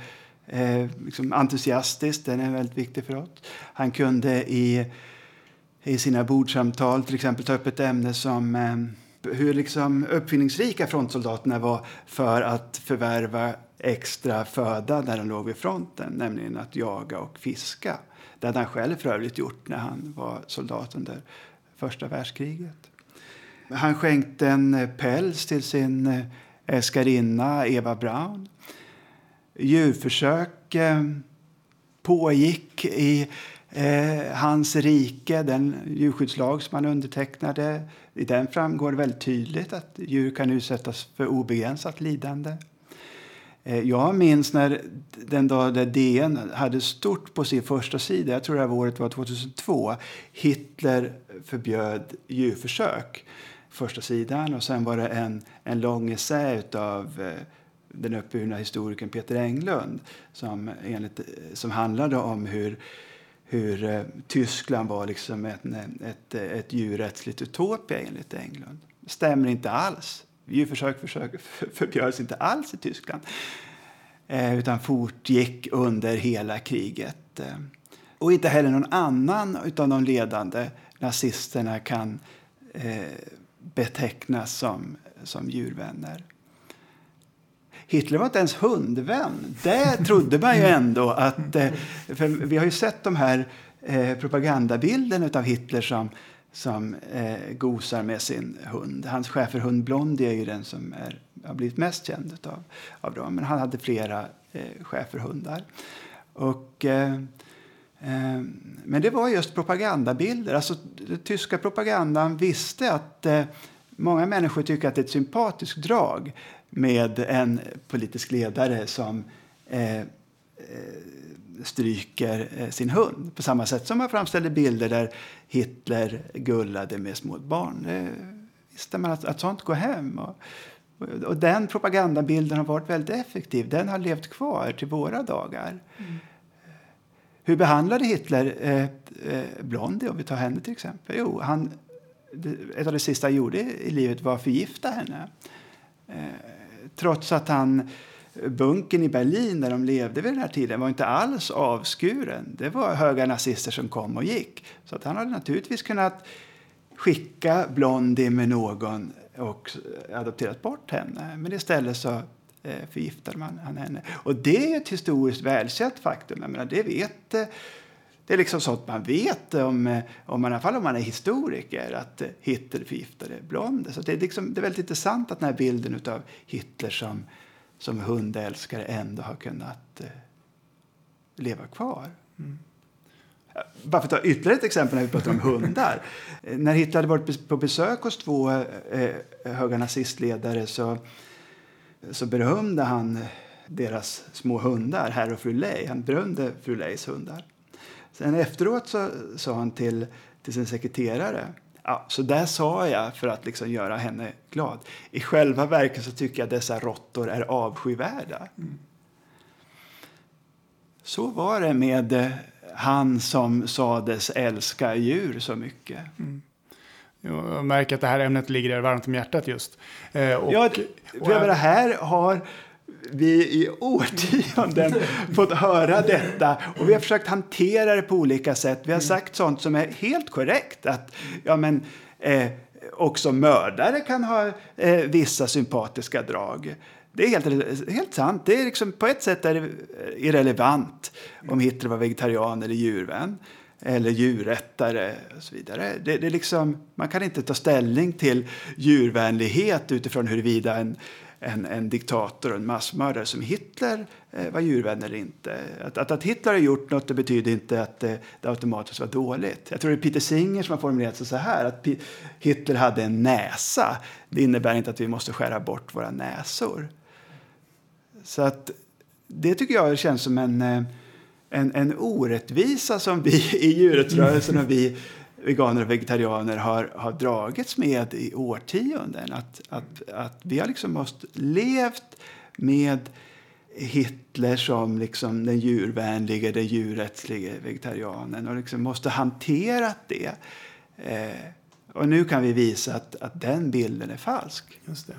eh liksom entusiastiskt. Den är väldigt viktig för oss. Han kunde i, i sina bordsamtal till exempel ta upp ett ämne som eh, hur liksom uppfinningsrika frontsoldaterna var för att förvärva extra föda när de låg vid fronten, nämligen att jaga och fiska. Det hade han själv för övrigt gjort när han var soldat under första världskriget. Han skänkte en päls till sin eh, älskarinna Eva Braun. Djurförsök eh, pågick i eh, hans rike, den djurskyddslag som han undertecknade. I den framgår det väldigt tydligt att djur kan utsättas för obegränsat lidande. Eh, Jag minns när den dag där DN hade stort på sin första sida, jag tror det här året var 2002, Hitler förbjöd djurförsök. Första sidan och sen var det en, en lång essä av eh, den uppburna historikern Peter Englund som, enligt, som handlade om hur, hur eh, Tyskland var liksom ett, ett, ett djurrättsligt utopia enligt Englund. Stämmer inte alls. Djurförsök försök, förbjöds inte alls i Tyskland eh, utan fortgick under hela kriget. Eh. Och inte heller någon annan av de ledande nazisterna kan eh, betecknas som, som djurvänner. Hitler var inte ens hundvän. Det trodde man ju ändå att... eh, vi har ju sett de här eh, propagandabilderna av Hitler som, som eh, gosar med sin hund. Hans schäferhund Blondie är ju den som är, har blivit mest känd av, av dem. Men han hade flera eh, schäferhundar. Och, eh, eh, men det var just propagandabilder. Alltså, den tyska propagandan visste att många människor tycker att det är ett sympatiskt drag med en politisk ledare som eh, eh, stryker eh, sin hund. På samma sätt som man framställde bilder där Hitler gullade med små barn. Det visste man att, att sånt går hem. Och, och, den propagandabilden har varit väldigt effektiv. Den har levt kvar till våra dagar. Hur behandlade Hitler eh, eh, Blondie, om vi tar henne till exempel? Jo, han, ett av det sista han gjorde i livet var att förgifta henne. Eh, trots att han eh, bunkern i Berlin där de levde vid den här tiden var inte alls avskuren. Det var höga nazister som kom och gick. Så att han hade naturligtvis kunnat skicka Blondie med någon och adopterat bort henne. Men istället så eh, förgiftade man han henne. Och det är ett historiskt välkänt faktum. Jag menar, det vet eh, det är liksom sånt man vet, om, eh, om man, i alla fall om man är historiker, att eh, Hitler förgiftade Blonde. Så det är, liksom, det är väldigt intressant att den här bilden av Hitler som, som hundälskare ändå har kunnat eh, leva kvar. Bara för att ta ytterligare ett exempel när vi pratar om hundar. När Hitler hade varit på besök hos två eh, höga nazistledare så, så berömde han deras små hundar, herr och fru Ley. Han berömde fru Leys hundar. Sen efteråt så sa han till, till sin sekreterare Ja, så där sa jag för att liksom göra henne glad. I själva verket så tycker jag dessa råttor är avskyvärda. Så var det med eh, han som sades älska djur så mycket. Jag märker att det här ämnet ligger er varmt om hjärtat just. Eh, och, ja, och här har vi i årtionden fått höra detta och vi har försökt hantera det på olika sätt. Vi har sagt sånt som är helt korrekt. Att, ja, men, eh, också mördare kan ha eh, vissa sympatiska drag. Det är helt, helt sant. Det är liksom, på ett sätt är det irrelevant om Hitler var vegetarian eller djurvän eller djurrättare och så vidare. Det, det är liksom, man kan inte ta ställning till djurvänlighet utifrån huruvida en, en, en diktator och en massmördare som Hitler eh, var djurvän eller inte. Att, att, att Hitler har gjort något det betyder inte att det, det automatiskt var dåligt. Jag tror det är Peter Singer som har formulerat sig så här att P Hitler hade en näsa. Det innebär inte att vi måste skära bort våra näsor. Så att det tycker jag känns som en, eh, en, en orättvisa som vi i djurrättsrörelsen och vi veganer och vegetarianer har, har dragits med i årtionden. Att, att, att vi har liksom måste levt med Hitler som liksom den djurvänliga, den djurrättsliga vegetarianen och liksom måste hantera det. Eh, och nu kan vi visa att, att den bilden är falsk. Just det.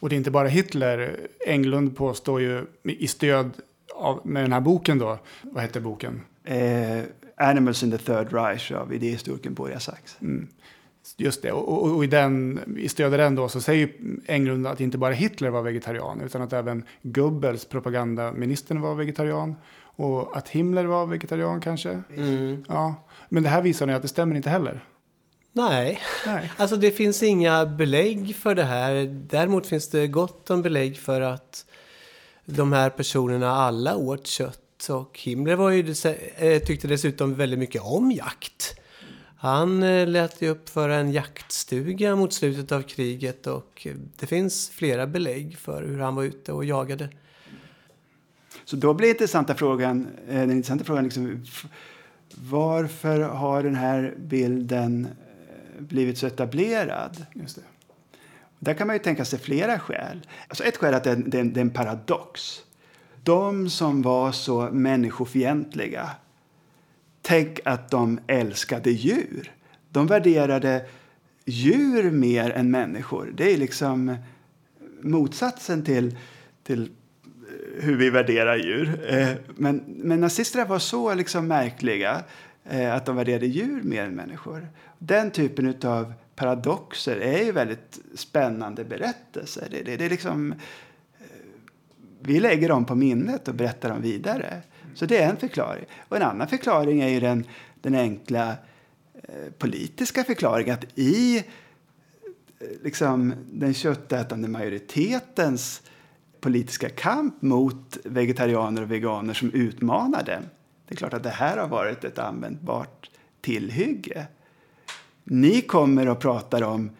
Och det är inte bara Hitler. Englund påstår ju i stöd av, med den här boken då. Vad heter boken? Eh, Animals in the Third Reich av idéhistorikern Borja Sachs. Just det. Och, och, och i, den, i stöd av den då så säger Englund att inte bara Hitler var vegetarian utan att även Goebbels, propagandaministern, var vegetarian. Och att Himmler var vegetarian kanske. Ja. Men det här visar nu att det stämmer inte heller. Nej, Nej. alltså det finns inga belägg för det här. Däremot finns det gott om belägg för att de här personerna alla åt kött. Och Himmler var ju, eh, tyckte dessutom väldigt mycket om jakt. Han eh, lät ju uppföra en jaktstuga mot slutet av kriget och eh, det finns flera belägg för hur han var ute och jagade. Så då blir intressanta frågan, den intressanta frågan liksom, varför har den här bilden blivit så etablerad? Just det. Där kan man ju tänka sig flera skäl. Alltså ett skäl är att det är, en- det är en paradox. De som var så människofientliga, tänk att de älskade djur. De värderade djur mer än människor. Det är liksom motsatsen till, till eh, hur vi värderar djur. Eh, men, men nazisterna var så liksom märkliga eh, att de värderade djur mer än människor. Den typen av paradoxer är ju väldigt spännande berättelser. Det, det, det är liksom, vi lägger dem på minnet och berättar dem vidare. Så det är en förklaring. Och en annan förklaring är ju den, den enkla eh, politiska förklaringen att i eh, liksom, den köttätande majoritetens politiska kamp mot vegetarianer och veganer som utmanar den. Det är klart att det här har varit ett användbart tillhygge. Ni kommer och pratar om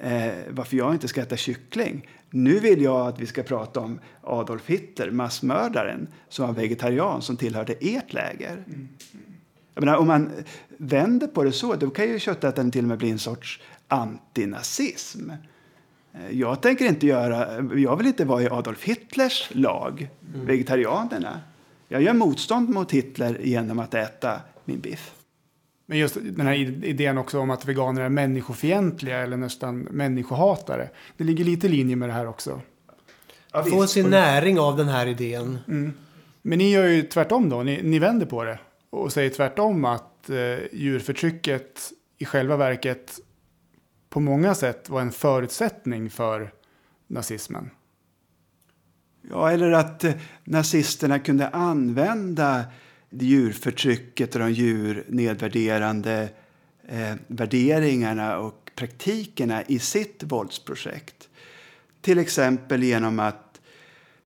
eh, varför jag inte ska äta kyckling. Nu vill jag att vi ska prata om Adolf Hitler, massmördaren, som var vegetarian, som tillhörde ert läger. Jag menar, om man vänder på det så, då kan ju köttätaren till och med bli en sorts antinazism. Eh, Jag tänker inte göra, jag vill inte vara i Adolf Hitlers lag, vegetarianerna. Jag gör motstånd mot Hitler genom att äta min biff. Men just den här idén också om att veganer är människofientliga eller nästan människohatare. Det ligger lite i linje med det här också. Få sin näring av den här idén. Men ni gör ju tvärtom då. Ni, ni vänder på det och säger tvärtom att eh, djurförtrycket i själva verket på många sätt var en förutsättning för nazismen. Ja, eller att eh, nazisterna kunde använda djurförtrycket och de djurnedvärderande eh, värderingarna och praktikerna i sitt våldsprojekt. Till exempel genom att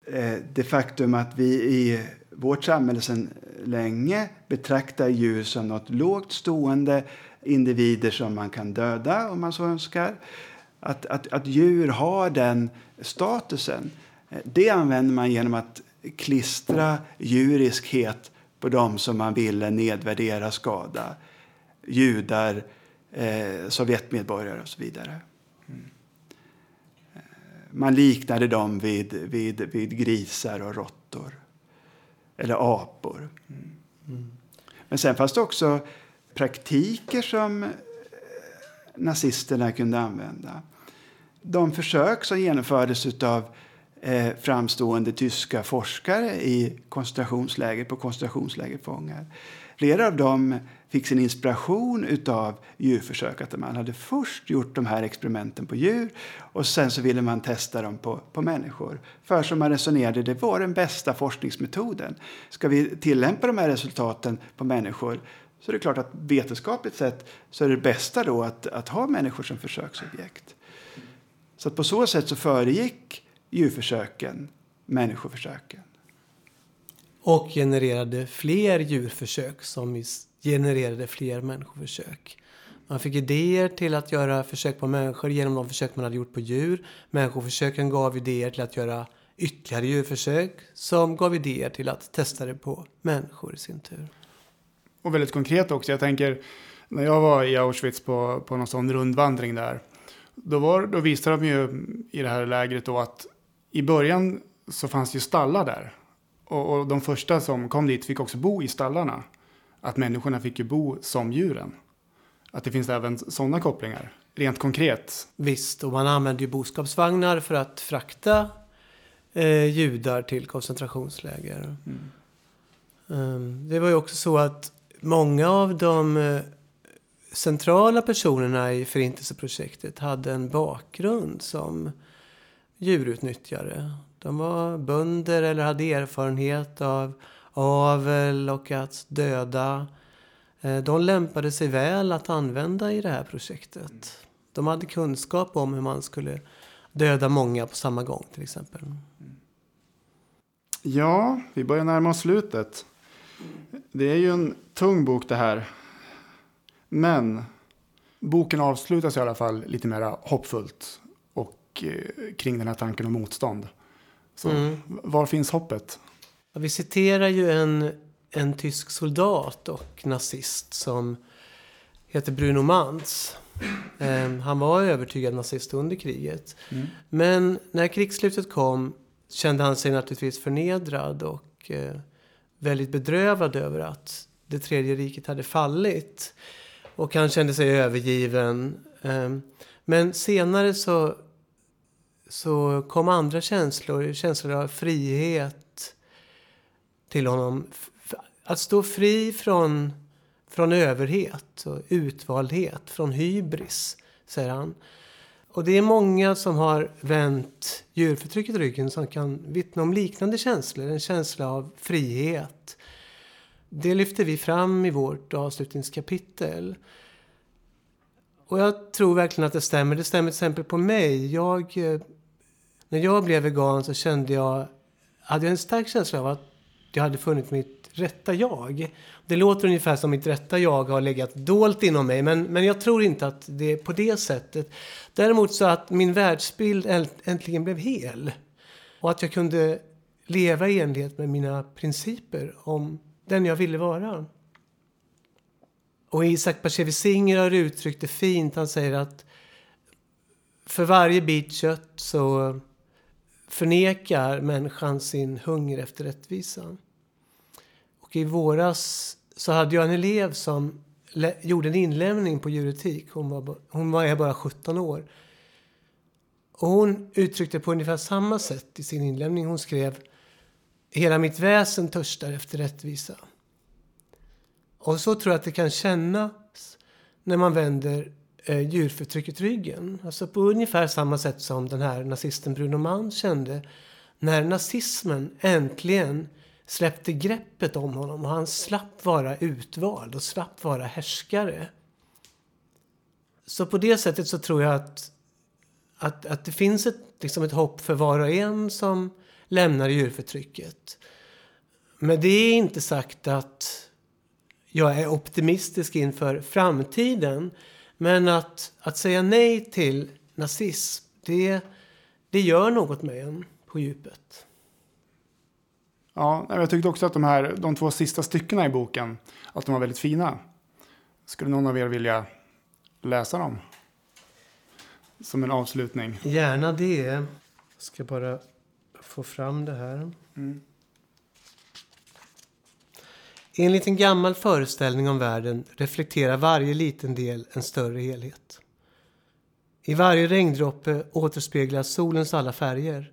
eh, det faktum att vi i vårt samhälle sedan länge betraktar djur som något lågt stående individer som man kan döda om man så önskar. Att, att, att djur har den statusen, eh, det använder man genom att klistra djuriskhet på dem som man ville nedvärdera, skada. Judar, eh, Sovjetmedborgare och så vidare. Mm. Eh, man liknade dem vid, vid, vid grisar och råttor. Eller apor. Mm. Mm. Men sen fanns det också praktiker som eh, nazisterna kunde använda. De försök som genomfördes av eh, framstående tyska forskare i koncentrationsläger på koncentrationslägerfångar. Flera av dem fick sin inspiration av djurförsök. Att man hade först gjort de här experimenten på djur och sen så ville man testa dem på, på människor. För som man resonerade, det var den bästa forskningsmetoden. Ska vi tillämpa de här resultaten på människor så är det klart att vetenskapligt sett så är det bästa då att, att ha människor som försöksobjekt. Så på så sätt så föregick djurförsöken människoförsöken. Och genererade fler djurförsök som genererade fler människoförsök. Man fick idéer till att göra försök på människor genom de försök man hade gjort på djur. Människoförsöken gav idéer till att göra ytterligare djurförsök som gav idéer till att testa det på människor i sin tur. Och väldigt konkret också, jag tänker när jag var i Auschwitz på, på någon sån rundvandring där. Då, var, då visade de ju i det här lägret då att i början så fanns det ju stallar där. Och, och, de första som kom dit fick också bo i stallarna. Att människorna fick ju bo som djuren. Att det finns även sådana kopplingar, rent konkret. Visst, och man använde ju boskapsvagnar för att frakta eh, judar till koncentrationsläger. Mm. Um, det var ju också så att många av de eh, centrala personerna i Förintelseprojektet hade en bakgrund som djurutnyttjare. De var bönder eller hade erfarenhet av avel och att döda. Eh, de lämpade sig väl att använda i det här projektet. De hade kunskap om hur man skulle döda många på samma gång till exempel. Ja, vi börjar närma oss slutet. Det är ju en tung bok det här. Men boken avslutas i alla fall lite mer hoppfullt och eh, kring den här tanken om motstånd. Så mm. var finns hoppet? Ja, vi citerar ju en, en tysk soldat och nazist som heter Bruno Mantz. Um, han var övertygad nazist under kriget. Mm. Men när krigsslutet kom kände han sig naturligtvis förnedrad och uh, väldigt bedrövad över att det tredje riket hade fallit. Och han kände sig övergiven. Um, men senare så så kom andra känslor, känslor av frihet till honom. Att stå fri från, från överhet och utvaldhet, från hybris, säger han. Och det är många som har vänt djurförtrycket ryggen som kan vittna om liknande känslor. En känsla av frihet. Det lyfter vi fram i vårt avslutningskapitel. Och jag tror verkligen att det stämmer. Det stämmer till exempel på mig. Jag eh, när jag blev vegan så kände jag, hade jag en stark känsla av att jag hade funnit mitt rätta jag. Det låter ungefär som mitt rätta jag har legat dolt inom mig, men, men jag tror inte att det är på det sättet. Däremot så att min världsbild äntligen blev hel. Och att jag kunde leva i enlighet med mina principer om den jag ville vara. Och Isak Bashevis-Singer har uttryckt det fint. Han säger att för varje bit kött så förnekar människan sin hunger efter rättvisa. Och i våras så hade jag en elev som gjorde en inlämning på djuretik. Hon var, hon var bara 17 år. Och hon uttryckte på ungefär samma sätt i sin inlämning. Hon skrev Hela mitt väsen törstar efter rättvisa. Och så tror jag att det kan kännas när man vänder eh, djurförtrycket ryggen. Alltså på ungefär samma sätt som den här nazisten Bruno Mann kände när nazismen äntligen släppte greppet om honom och han slapp vara utvald och slapp vara härskare. Så på det sättet så tror jag att, att, att det finns ett, liksom ett hopp för var och en som lämnar djurförtrycket. Men det är inte sagt att jag är optimistisk inför framtiden. Men att, att säga nej till nazism, det, det gör något med en på djupet. Ja, jag tyckte också att de här de två sista styckena i boken, att de var väldigt fina. Skulle någon av er vilja läsa dem? Som en avslutning. Gärna det. Jag ska bara få fram det här. Enligt en gammal föreställning om världen reflekterar varje liten del en större helhet. I varje regndroppe återspeglas solens alla färger.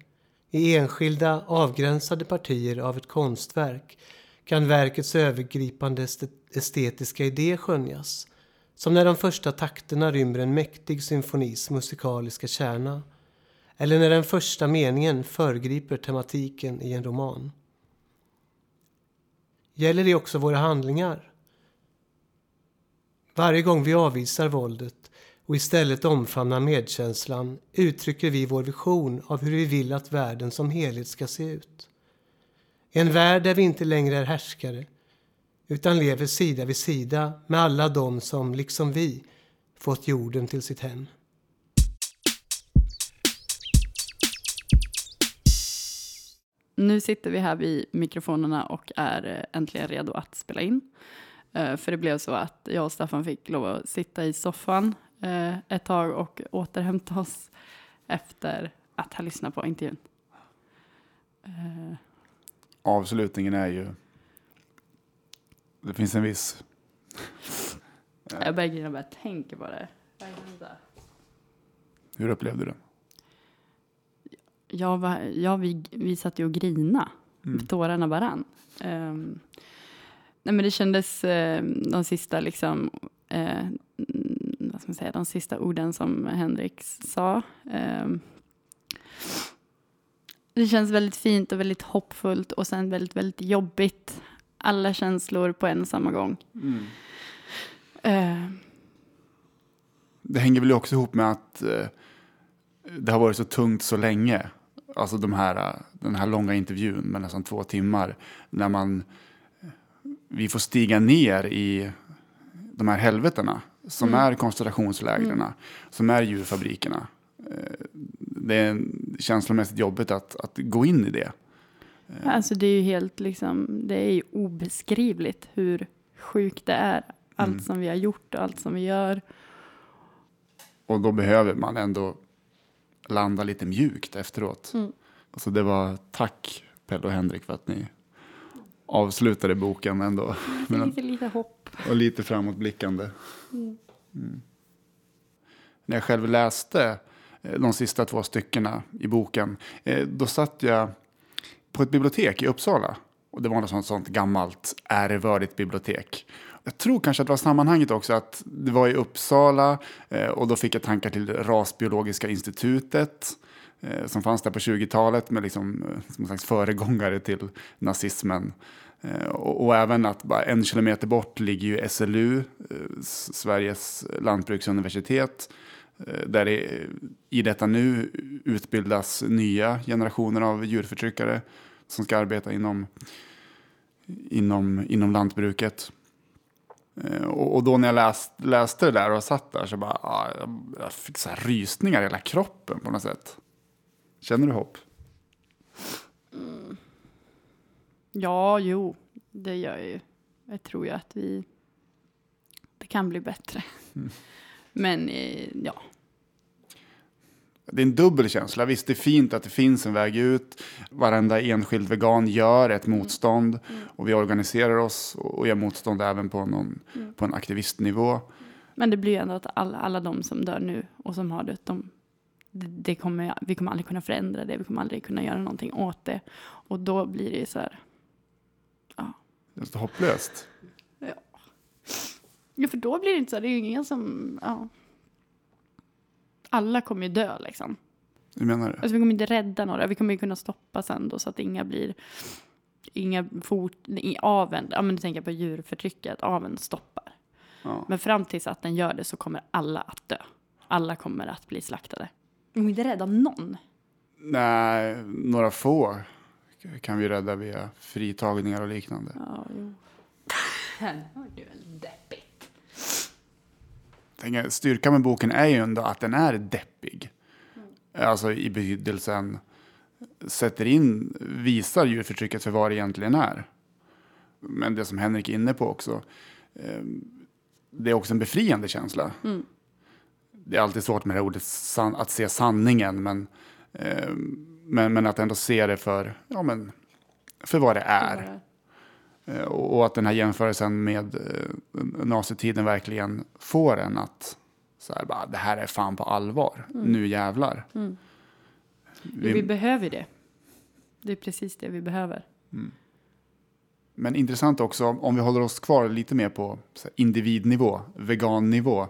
I enskilda avgränsade partier av ett konstverk kan verkets övergripande estetiska idé skönjas. Som när de första takterna rymmer en mäktig symfonis musikaliska kärna. Eller när den första meningen föregriper tematiken i en roman. Gäller det också våra handlingar? Varje gång vi avvisar våldet och istället omfamnar medkänslan uttrycker vi vår vision av hur vi vill att världen som helhet ska se ut. En värld där vi inte längre är härskare utan lever sida vid sida med alla de som, liksom vi, fått jorden till sitt hem. Nu sitter vi här vid mikrofonerna och är eh, äntligen redo att spela in. Eh, För det blev så att jag och Staffan fick lov att sitta i soffan eh, ett tag och återhämta oss efter att ha lyssnat på intervjun. Avslutningen är ju... Det finns en viss... Jag börjar grina bara jag tänker på det. Hur upplevde du den? Jag var, ja, vi, vi satt ju och grina. Tårarna bara rann. Ehm, nej, men det kändes eh, de sista liksom, mm, vad ska man säga, de sista orden som Henrik sa. Ehm, det känns väldigt fint och väldigt hoppfullt och sen väldigt, väldigt jobbigt. Alla känslor på en och samma gång. Ehm, Det hänger väl också ihop med att eh, det har varit så tungt så länge. Alltså de här, eh, den här långa intervjun med nästan två timmar. När man, eh, vi får stiga ner i de här helvetena. Som är koncentrationslägren, som är djurfabrikerna. Eh, Det är känslomässigt jobbigt att, att gå in i det. Alltså det är ju helt liksom, det är ju obeskrivligt hur sjukt det är. Allt som vi har gjort och allt som vi gör. Och då behöver man ändå landa lite mjukt efteråt. Mm. Så det var tack Pelle och Henrik för att ni avslutade boken ändå. Men, lite, lite hopp. och lite framåtblickande. Mm. När jag själv läste eh, de sista två styckena i boken, eh, då satt jag på ett bibliotek i Uppsala. Och det var något sånt, sånt gammalt ärevördigt bibliotek. Jag tror kanske att det var sammanhanget också att det var i Uppsala eh, och då fick jag tankar till Rasbiologiska institutet eh, som fanns där på 20-talet med liksom, eh, som en slags föregångare till nazismen. Eh, och, och även att bara en kilometer bort ligger ju SLU, eh, Sveriges lantbruksuniversitet. eh, Där det i detta nu utbildas nya generationer av djurförtryckare som ska arbeta inom, inom, inom lantbruket. Eh, Och, då när jag läst, läste det där och satt där så bara, ah, jag- fick så här rysningar i hela kroppen på något sätt. Känner du hopp? Ja, jo, det gör jag ju. Jag tror ju att vi... Det kan bli bättre. Men eh, ja, Det är en dubbel känsla. Visst, det är fint att det finns en väg ut. Varenda enskild vegan gör ett motstånd. Och vi organiserar oss och gör motstånd även på, någon, på en aktivistnivå. men det blir ju ändå att alla, alla de som dör nu och som har det, de, det, kommer, vi kommer aldrig kunna förändra det. Vi kommer aldrig kunna göra någonting åt det. Och då blir det ju så här, Det är hopplöst. ja för då blir det inte så här, det är ju ingen som, ja. Alla kommer ju dö liksom. Hur menar du? Alltså vi kommer inte rädda några, vi kommer ju kunna stoppa sen då så att inga blir, inga fort, i aven, ja men du tänker på djurförtrycket, aven stoppar. Ja. Men fram tills att den gör det så kommer alla att dö. Alla kommer att bli slaktade. Vi kommer inte rädda någon. Nej, några få kan vi rädda via fritagningar och liknande. Ja, jo. Den var ju väl deppigt. Tänker, Styrkan med boken är ju ändå att den är deppig. Alltså i betydelsen sätter in, visar djurförtrycket för vad det egentligen är. Men det som Henrik är inne på också, eh, det är också en befriande känsla. Det är alltid svårt med det här ordet att se sanningen, men, eh, men, men att ändå se det för, ja, men, för vad det är. Eh, Och och att den här jämförelsen med eh, nazitiden verkligen får en att så här, bara, det här är fan på allvar. Nu jävlar. Jo, vi behöver det. Det är precis det vi behöver. Men intressant också om vi håller oss kvar lite mer på så här, individnivå, vegannivå.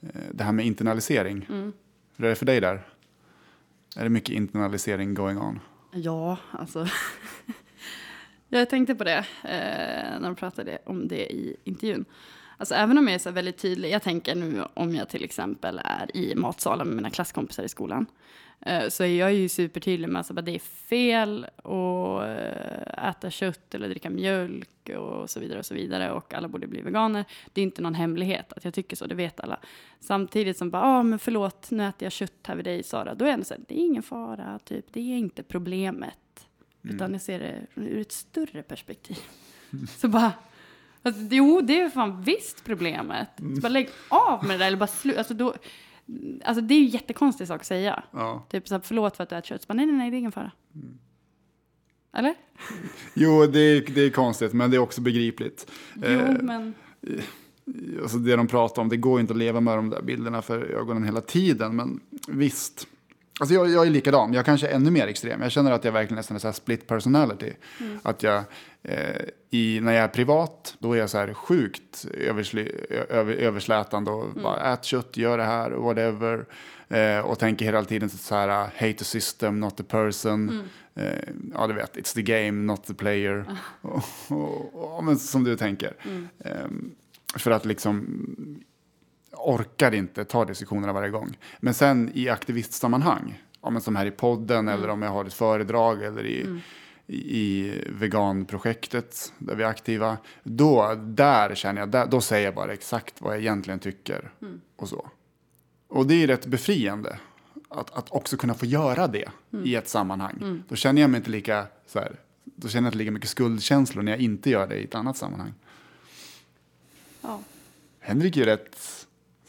eh, Det här med internalisering. Hur är det för dig där? Är det mycket internalisering going on? Ja, alltså. jag tänkte på det eh, när de pratade om det i intervjun. Alltså även om jag är så väldigt tydlig, jag tänker nu om jag till exempel är i matsalen med mina klasskompisar i skolan. Eh, så är jag ju supertydlig med att det är fel att eh, äta kött eller dricka mjölk och så vidare och så vidare. Och alla borde bli veganer. Det är inte någon hemlighet att jag tycker så, det vet alla. Samtidigt som bara, ja ah, men förlåt, nu äter jag kött här vid dig Sara. Då är jag ändå så här, det är ingen fara, typ, det är inte problemet. Utan jag ser det ur ett större perspektiv. Så bara, alltså, jo det är fan visst problemet. Så bara lägg av med det där eller bara sluta. Alltså, då, alltså det är ju jättekonstig sak att säga. Ja. Typ så här, förlåt för att du äter kött. Så bara, nej, nej, nej, det är ingen fara. Eller? Jo, det är, det är konstigt, men det är också begripligt. Jo, Eh, men... alltså det de pratar om, det går inte att leva med de där bilderna för ögonen hela tiden. Men visst. Alltså jag, jag är likadan, jag kanske är ännu mer extrem. Jag känner att jag verkligen nästan är så här split personality. Att jag, eh, i, när jag är privat, då är jag så här sjukt översli, över, överslätande och bara ät kött, gör det här, whatever. Eh, och tänker hela tiden så här, hate the system, not the person. Eh, ja, du vet, it's the game, not the player. Och, och, och, men som du tänker. Ehm, för att liksom orkar inte ta diskussionerna varje gång. Men sen i aktivistsammanhang, ja, men som här i podden eller om jag har ett föredrag eller i, i, i veganprojektet där vi är aktiva. Då, där känner jag, där, då säger jag bara exakt vad jag egentligen tycker. Och så. Och det är rätt befriande. Att, att också kunna få göra det i ett sammanhang. Då känner jag mig inte lika, så här, då känner jag inte lika mycket skuldkänslor när jag inte gör det i ett annat sammanhang. Ja, Henrik är ju rätt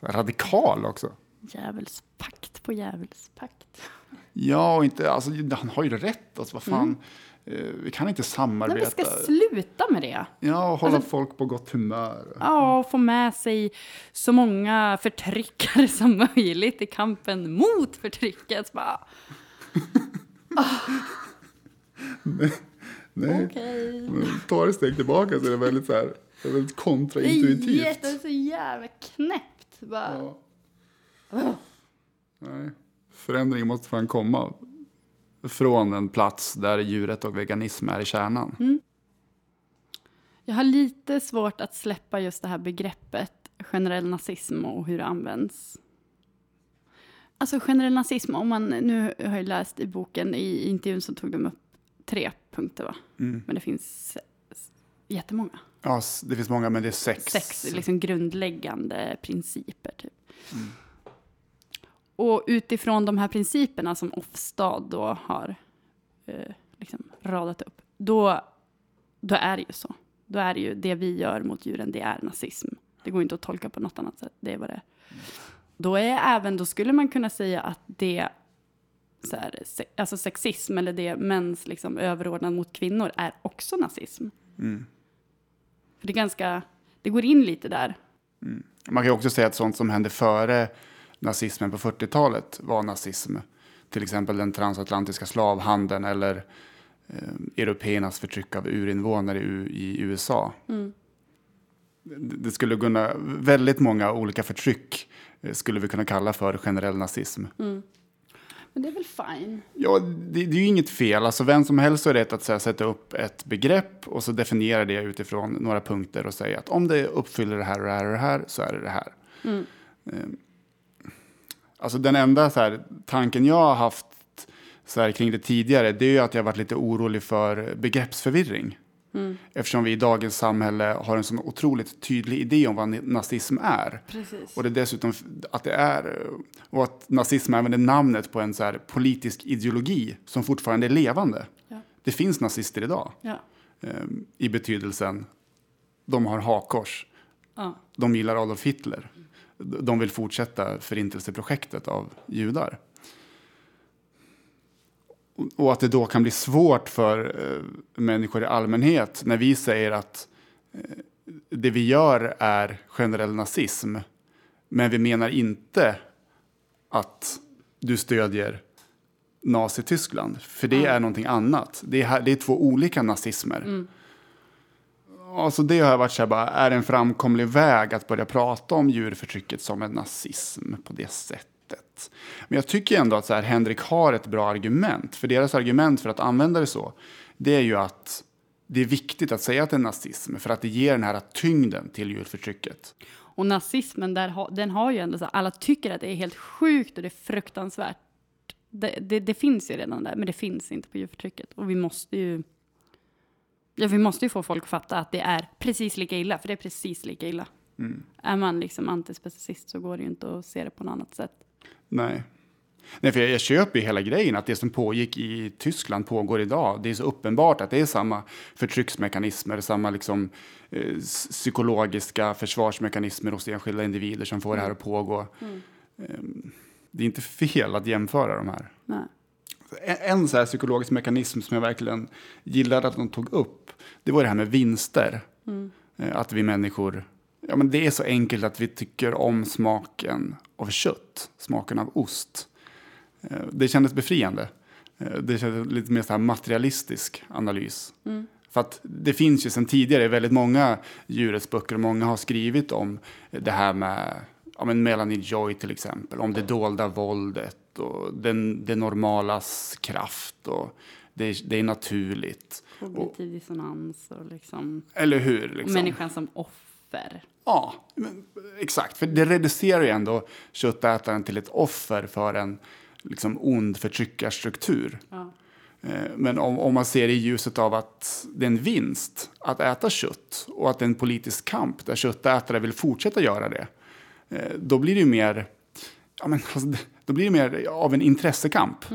radikal också. djävulspakt på djävulspakt. Ja, och inte, alltså, han har ju rätt. Alltså, vad fan, eh, vi kan inte Nej, samarbeta. vi ska sluta med det. ja, och hålla folk på gott humör. Ja, och få med sig så många förtryckare som möjligt i kampen mot förtrycket. Bara, Nej, okej. men tar ett steg tillbaka så är det väldigt, så här, det är väldigt Det är kontraintuitivt. så jävla knäppt. Bara, Ja. Nej. Förändring måste fan komma från en plats där djuret och veganism är i kärnan. Mm. Jag har lite svårt att släppa just det här begreppet generell nazism och hur det används. Alltså generell nazism, om man, nu har jag läst i boken, i intervjun så tog de upp tre punkter va? Mm. Men det finns jättemånga. Ja, det finns många, men det är sex. Sex liksom grundläggande principer typ. Och utifrån de här principerna som Ofstad då har eh, liksom radat upp, då, då är det ju så. Då är det ju det vi gör mot djuren, det är nazism. Det går inte att tolka på något annat sätt, det är vad det är. Då är även, då skulle man kunna säga att det så här, se, alltså sexism eller det mäns liksom överordnad mot kvinnor är också nazism. För det är ganska, det går in lite där. Man kan ju också säga att sånt som hände före nazismen på 40-talet var nazism. Till exempel den transatlantiska slavhandeln eller eh, européernas förtryck av urinvånare i, i USA. Det, det skulle kunna, väldigt många olika förtryck eh, skulle vi kunna kalla för generell nazism. Men det är väl fine. Ja, det, det är ju inget fel. Alltså, vem som helst har rätt att så här, sätta upp ett begrepp och så definiera det utifrån några punkter och säga att om det uppfyller det här och det här och det här så är det det här. Eh, Alltså den enda så här, tanken jag har haft så här kring det tidigare, det är ju att jag varit lite orolig för begreppsförvirring. Eftersom vi i dagens samhälle har en sån otroligt tydlig idé om vad nazism är. Precis. Och det är dessutom att det är, och att nazism även är namnet på en så här politisk ideologi som fortfarande är levande. Ja. Det finns nazister idag Ja. eh, i betydelsen de har hakkors, Ja. de gillar Adolf Hitler, de vill fortsätta förintelseprojektet av judar. Och- att det då kan bli svårt för eh, människor i allmänhet när vi säger att eh, det vi gör är generell nazism. Men vi menar inte att du stödjer Nazityskland. För det är någonting annat. Det är, det är två olika nazismer. Alltså det har varit så här bara, är det en framkomlig väg att börja prata om djurförtrycket som en nazism på det sättet. Men jag tycker ändå att så här, Henrik har ett bra argument. För deras argument för att använda det så, det är ju att det är viktigt att säga att det är nazism för att det ger den här tyngden till djurförtrycket. Och nazismen, där den har ju ändå så alla tycker att det är helt sjukt och det är fruktansvärt. Det, det, det finns ju redan där, men det finns inte på djurförtrycket. Och vi måste ju... Ja, vi måste ju få folk att fatta att det är precis lika illa, för det är precis lika illa. Är man liksom antispecifist så går det ju inte att se det på något annat sätt. Nej. Nej, för jag, jag köper ju hela grejen att det som pågick i Tyskland pågår idag. Det är så uppenbart att det är samma förtrycksmekanismer, samma liksom, eh, psykologiska försvarsmekanismer hos enskilda individer som får det här att pågå. Ehm, det är inte fel att jämföra de här. Nej. En, en så här psykologisk mekanism som jag verkligen gillade att de tog upp, det var det här med vinster. Eh, Att vi människor, ja men det är så enkelt att vi tycker om smaken av kött, smaken av ost. Eh, Det kändes befriande. Eh, Det kändes lite mer så här materialistisk analys. För att det finns ju sedan tidigare väldigt många djurrättsböcker och många har skrivit om det här med ja, men Melanie Joy till exempel, om det dolda våldet och den, det normalas kraft och det, det är naturligt. Kognitiv dissonans och liksom... Eller hur? Och Liksom. människan som offer. Ja, men, exakt. För det reducerar ju ändå köttätaren till ett offer för en liksom, ond förtryckarstruktur. Ja. Eh, Men om, om man ser det i ljuset av att det är en vinst att äta kött och att det är en politisk kamp där köttätare vill fortsätta göra det, eh, då blir det mer, ja, men, alltså, då blir det mer av en intressekamp.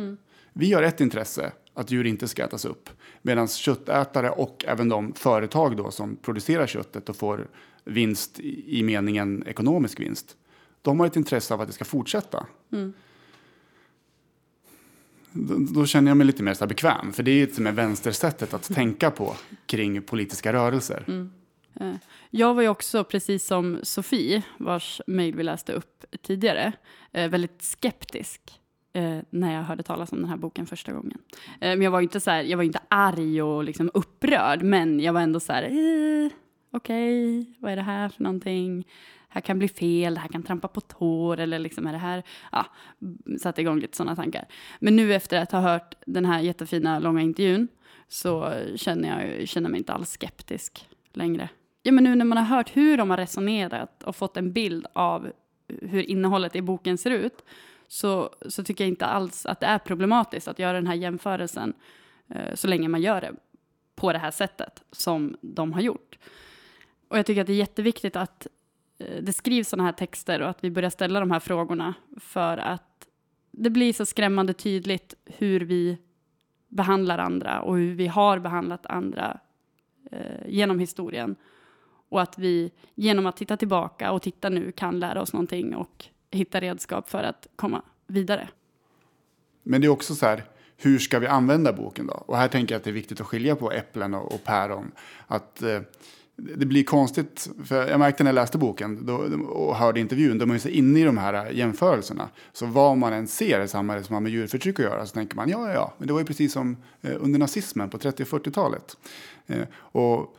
Vi har ett intresse, att djur inte ska ätas upp, medan köttätare och även de företag då som producerar köttet och får vinst i, meningen ekonomisk vinst, de har ett intresse av att det ska fortsätta. Då, då känner jag mig lite mer så bekväm, för det är ju som är vänstersättet att tänka på kring politiska rörelser. Eh, Jag var ju också, precis som Sofie, vars mejl vi läste upp tidigare, eh, väldigt skeptisk eh, när jag hörde talas om den här boken första gången. Men jag var inte, så här, jag var inte arg och liksom upprörd, men jag var ändå så här, eh, okej, vad är det här för någonting? Här kan bli fel, det här kan trampa på tår eller liksom är det här, ja, satte igång lite sådana tankar. Men nu efter att ha hört den här jättefina långa intervjun så känner jag känner mig inte alls skeptisk längre. Ja, men nu när man har hört hur de har resonerat och fått en bild av hur innehållet i boken ser ut så, så tycker jag inte alls att det är problematiskt att göra den här jämförelsen eh, så länge man gör det på det här sättet som de har gjort. Och jag tycker att det är jätteviktigt att eh, det skrivs sådana här texter och att vi börjar ställa de här frågorna för att det blir så skrämmande tydligt hur vi behandlar andra och hur vi har behandlat andra eh, genom historien. Och att vi genom att titta tillbaka och titta nu kan lära oss någonting och hitta redskap för att komma vidare. Men det är också så här, hur ska vi använda boken då? Och här tänker jag att det är viktigt att skilja på äpplen och, och päron. Att eh, det blir konstigt, för jag märkte när jag läste boken då, och hörde intervjun, då är så inne i de här jämförelserna. Så vad man än ser i samhället som har med djurförtryck att göra så tänker man ja, ja, ja, men det var ju precis som eh, under nazismen på 30 och 40-talet. Eh, och,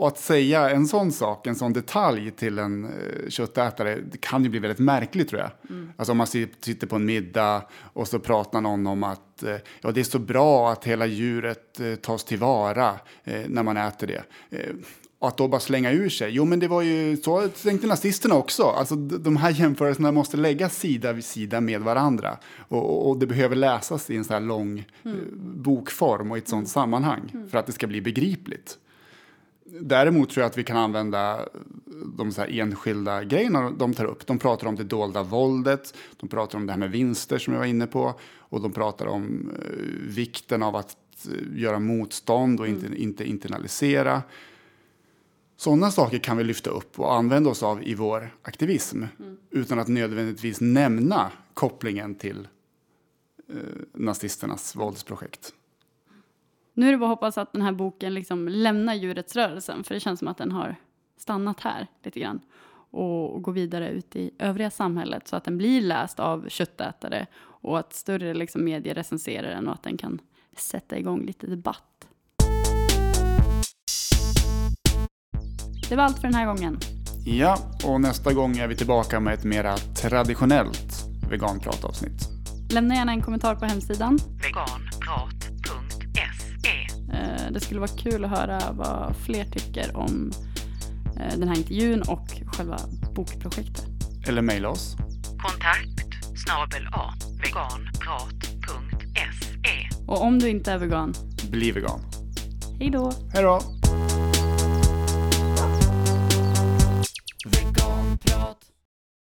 och att säga en sån sak, en sån detalj till en eh, köttätare, det kan ju bli väldigt märkligt tror jag. Alltså om man sit- sitter på en middag och så pratar någon om att ja, det är så bra att hela djuret tas tillvara när man äter det. Eh, att då bara slänga ur sig, jo men det var ju så tänkte nazisterna också. Alltså de här jämförelserna måste läggas sida vid sida med varandra. Och, och, det behöver läsas i en så här lång eh, bokform och i ett sånt sammanhang för att det ska bli begripligt. Däremot tror jag att vi kan använda de så här enskilda grejerna de tar upp. De pratar om det dolda våldet, de pratar om det här med vinster som jag var inne på och de pratar om eh, vikten av att eh, göra motstånd och inte, inte internalisera. Sådana saker kan vi lyfta upp och använda oss av i vår aktivism utan att nödvändigtvis nämna kopplingen till eh, nazisternas våldsprojekt. Nu är det bara att hoppas att den här boken liksom lämnar djurrättsrörelsen, för det känns som att den har stannat här lite grann och går vidare ut i övriga samhället så att den blir läst av köttätare och att större liksom, medier recenserar den och att den kan sätta igång lite debatt. Det var allt för den här gången. Ja, och nästa gång är vi tillbaka med ett mera traditionellt veganpratavsnitt. Lämna gärna en kommentar på hemsidan. veganprat.se Eh, Det skulle vara kul att höra vad fler tycker om eh, den här intervjun och själva bokprojektet. Eller mejla oss. Kontakt snabel a veganprat.se Och om du inte är vegan, Bli vegan. hej då! Hej då!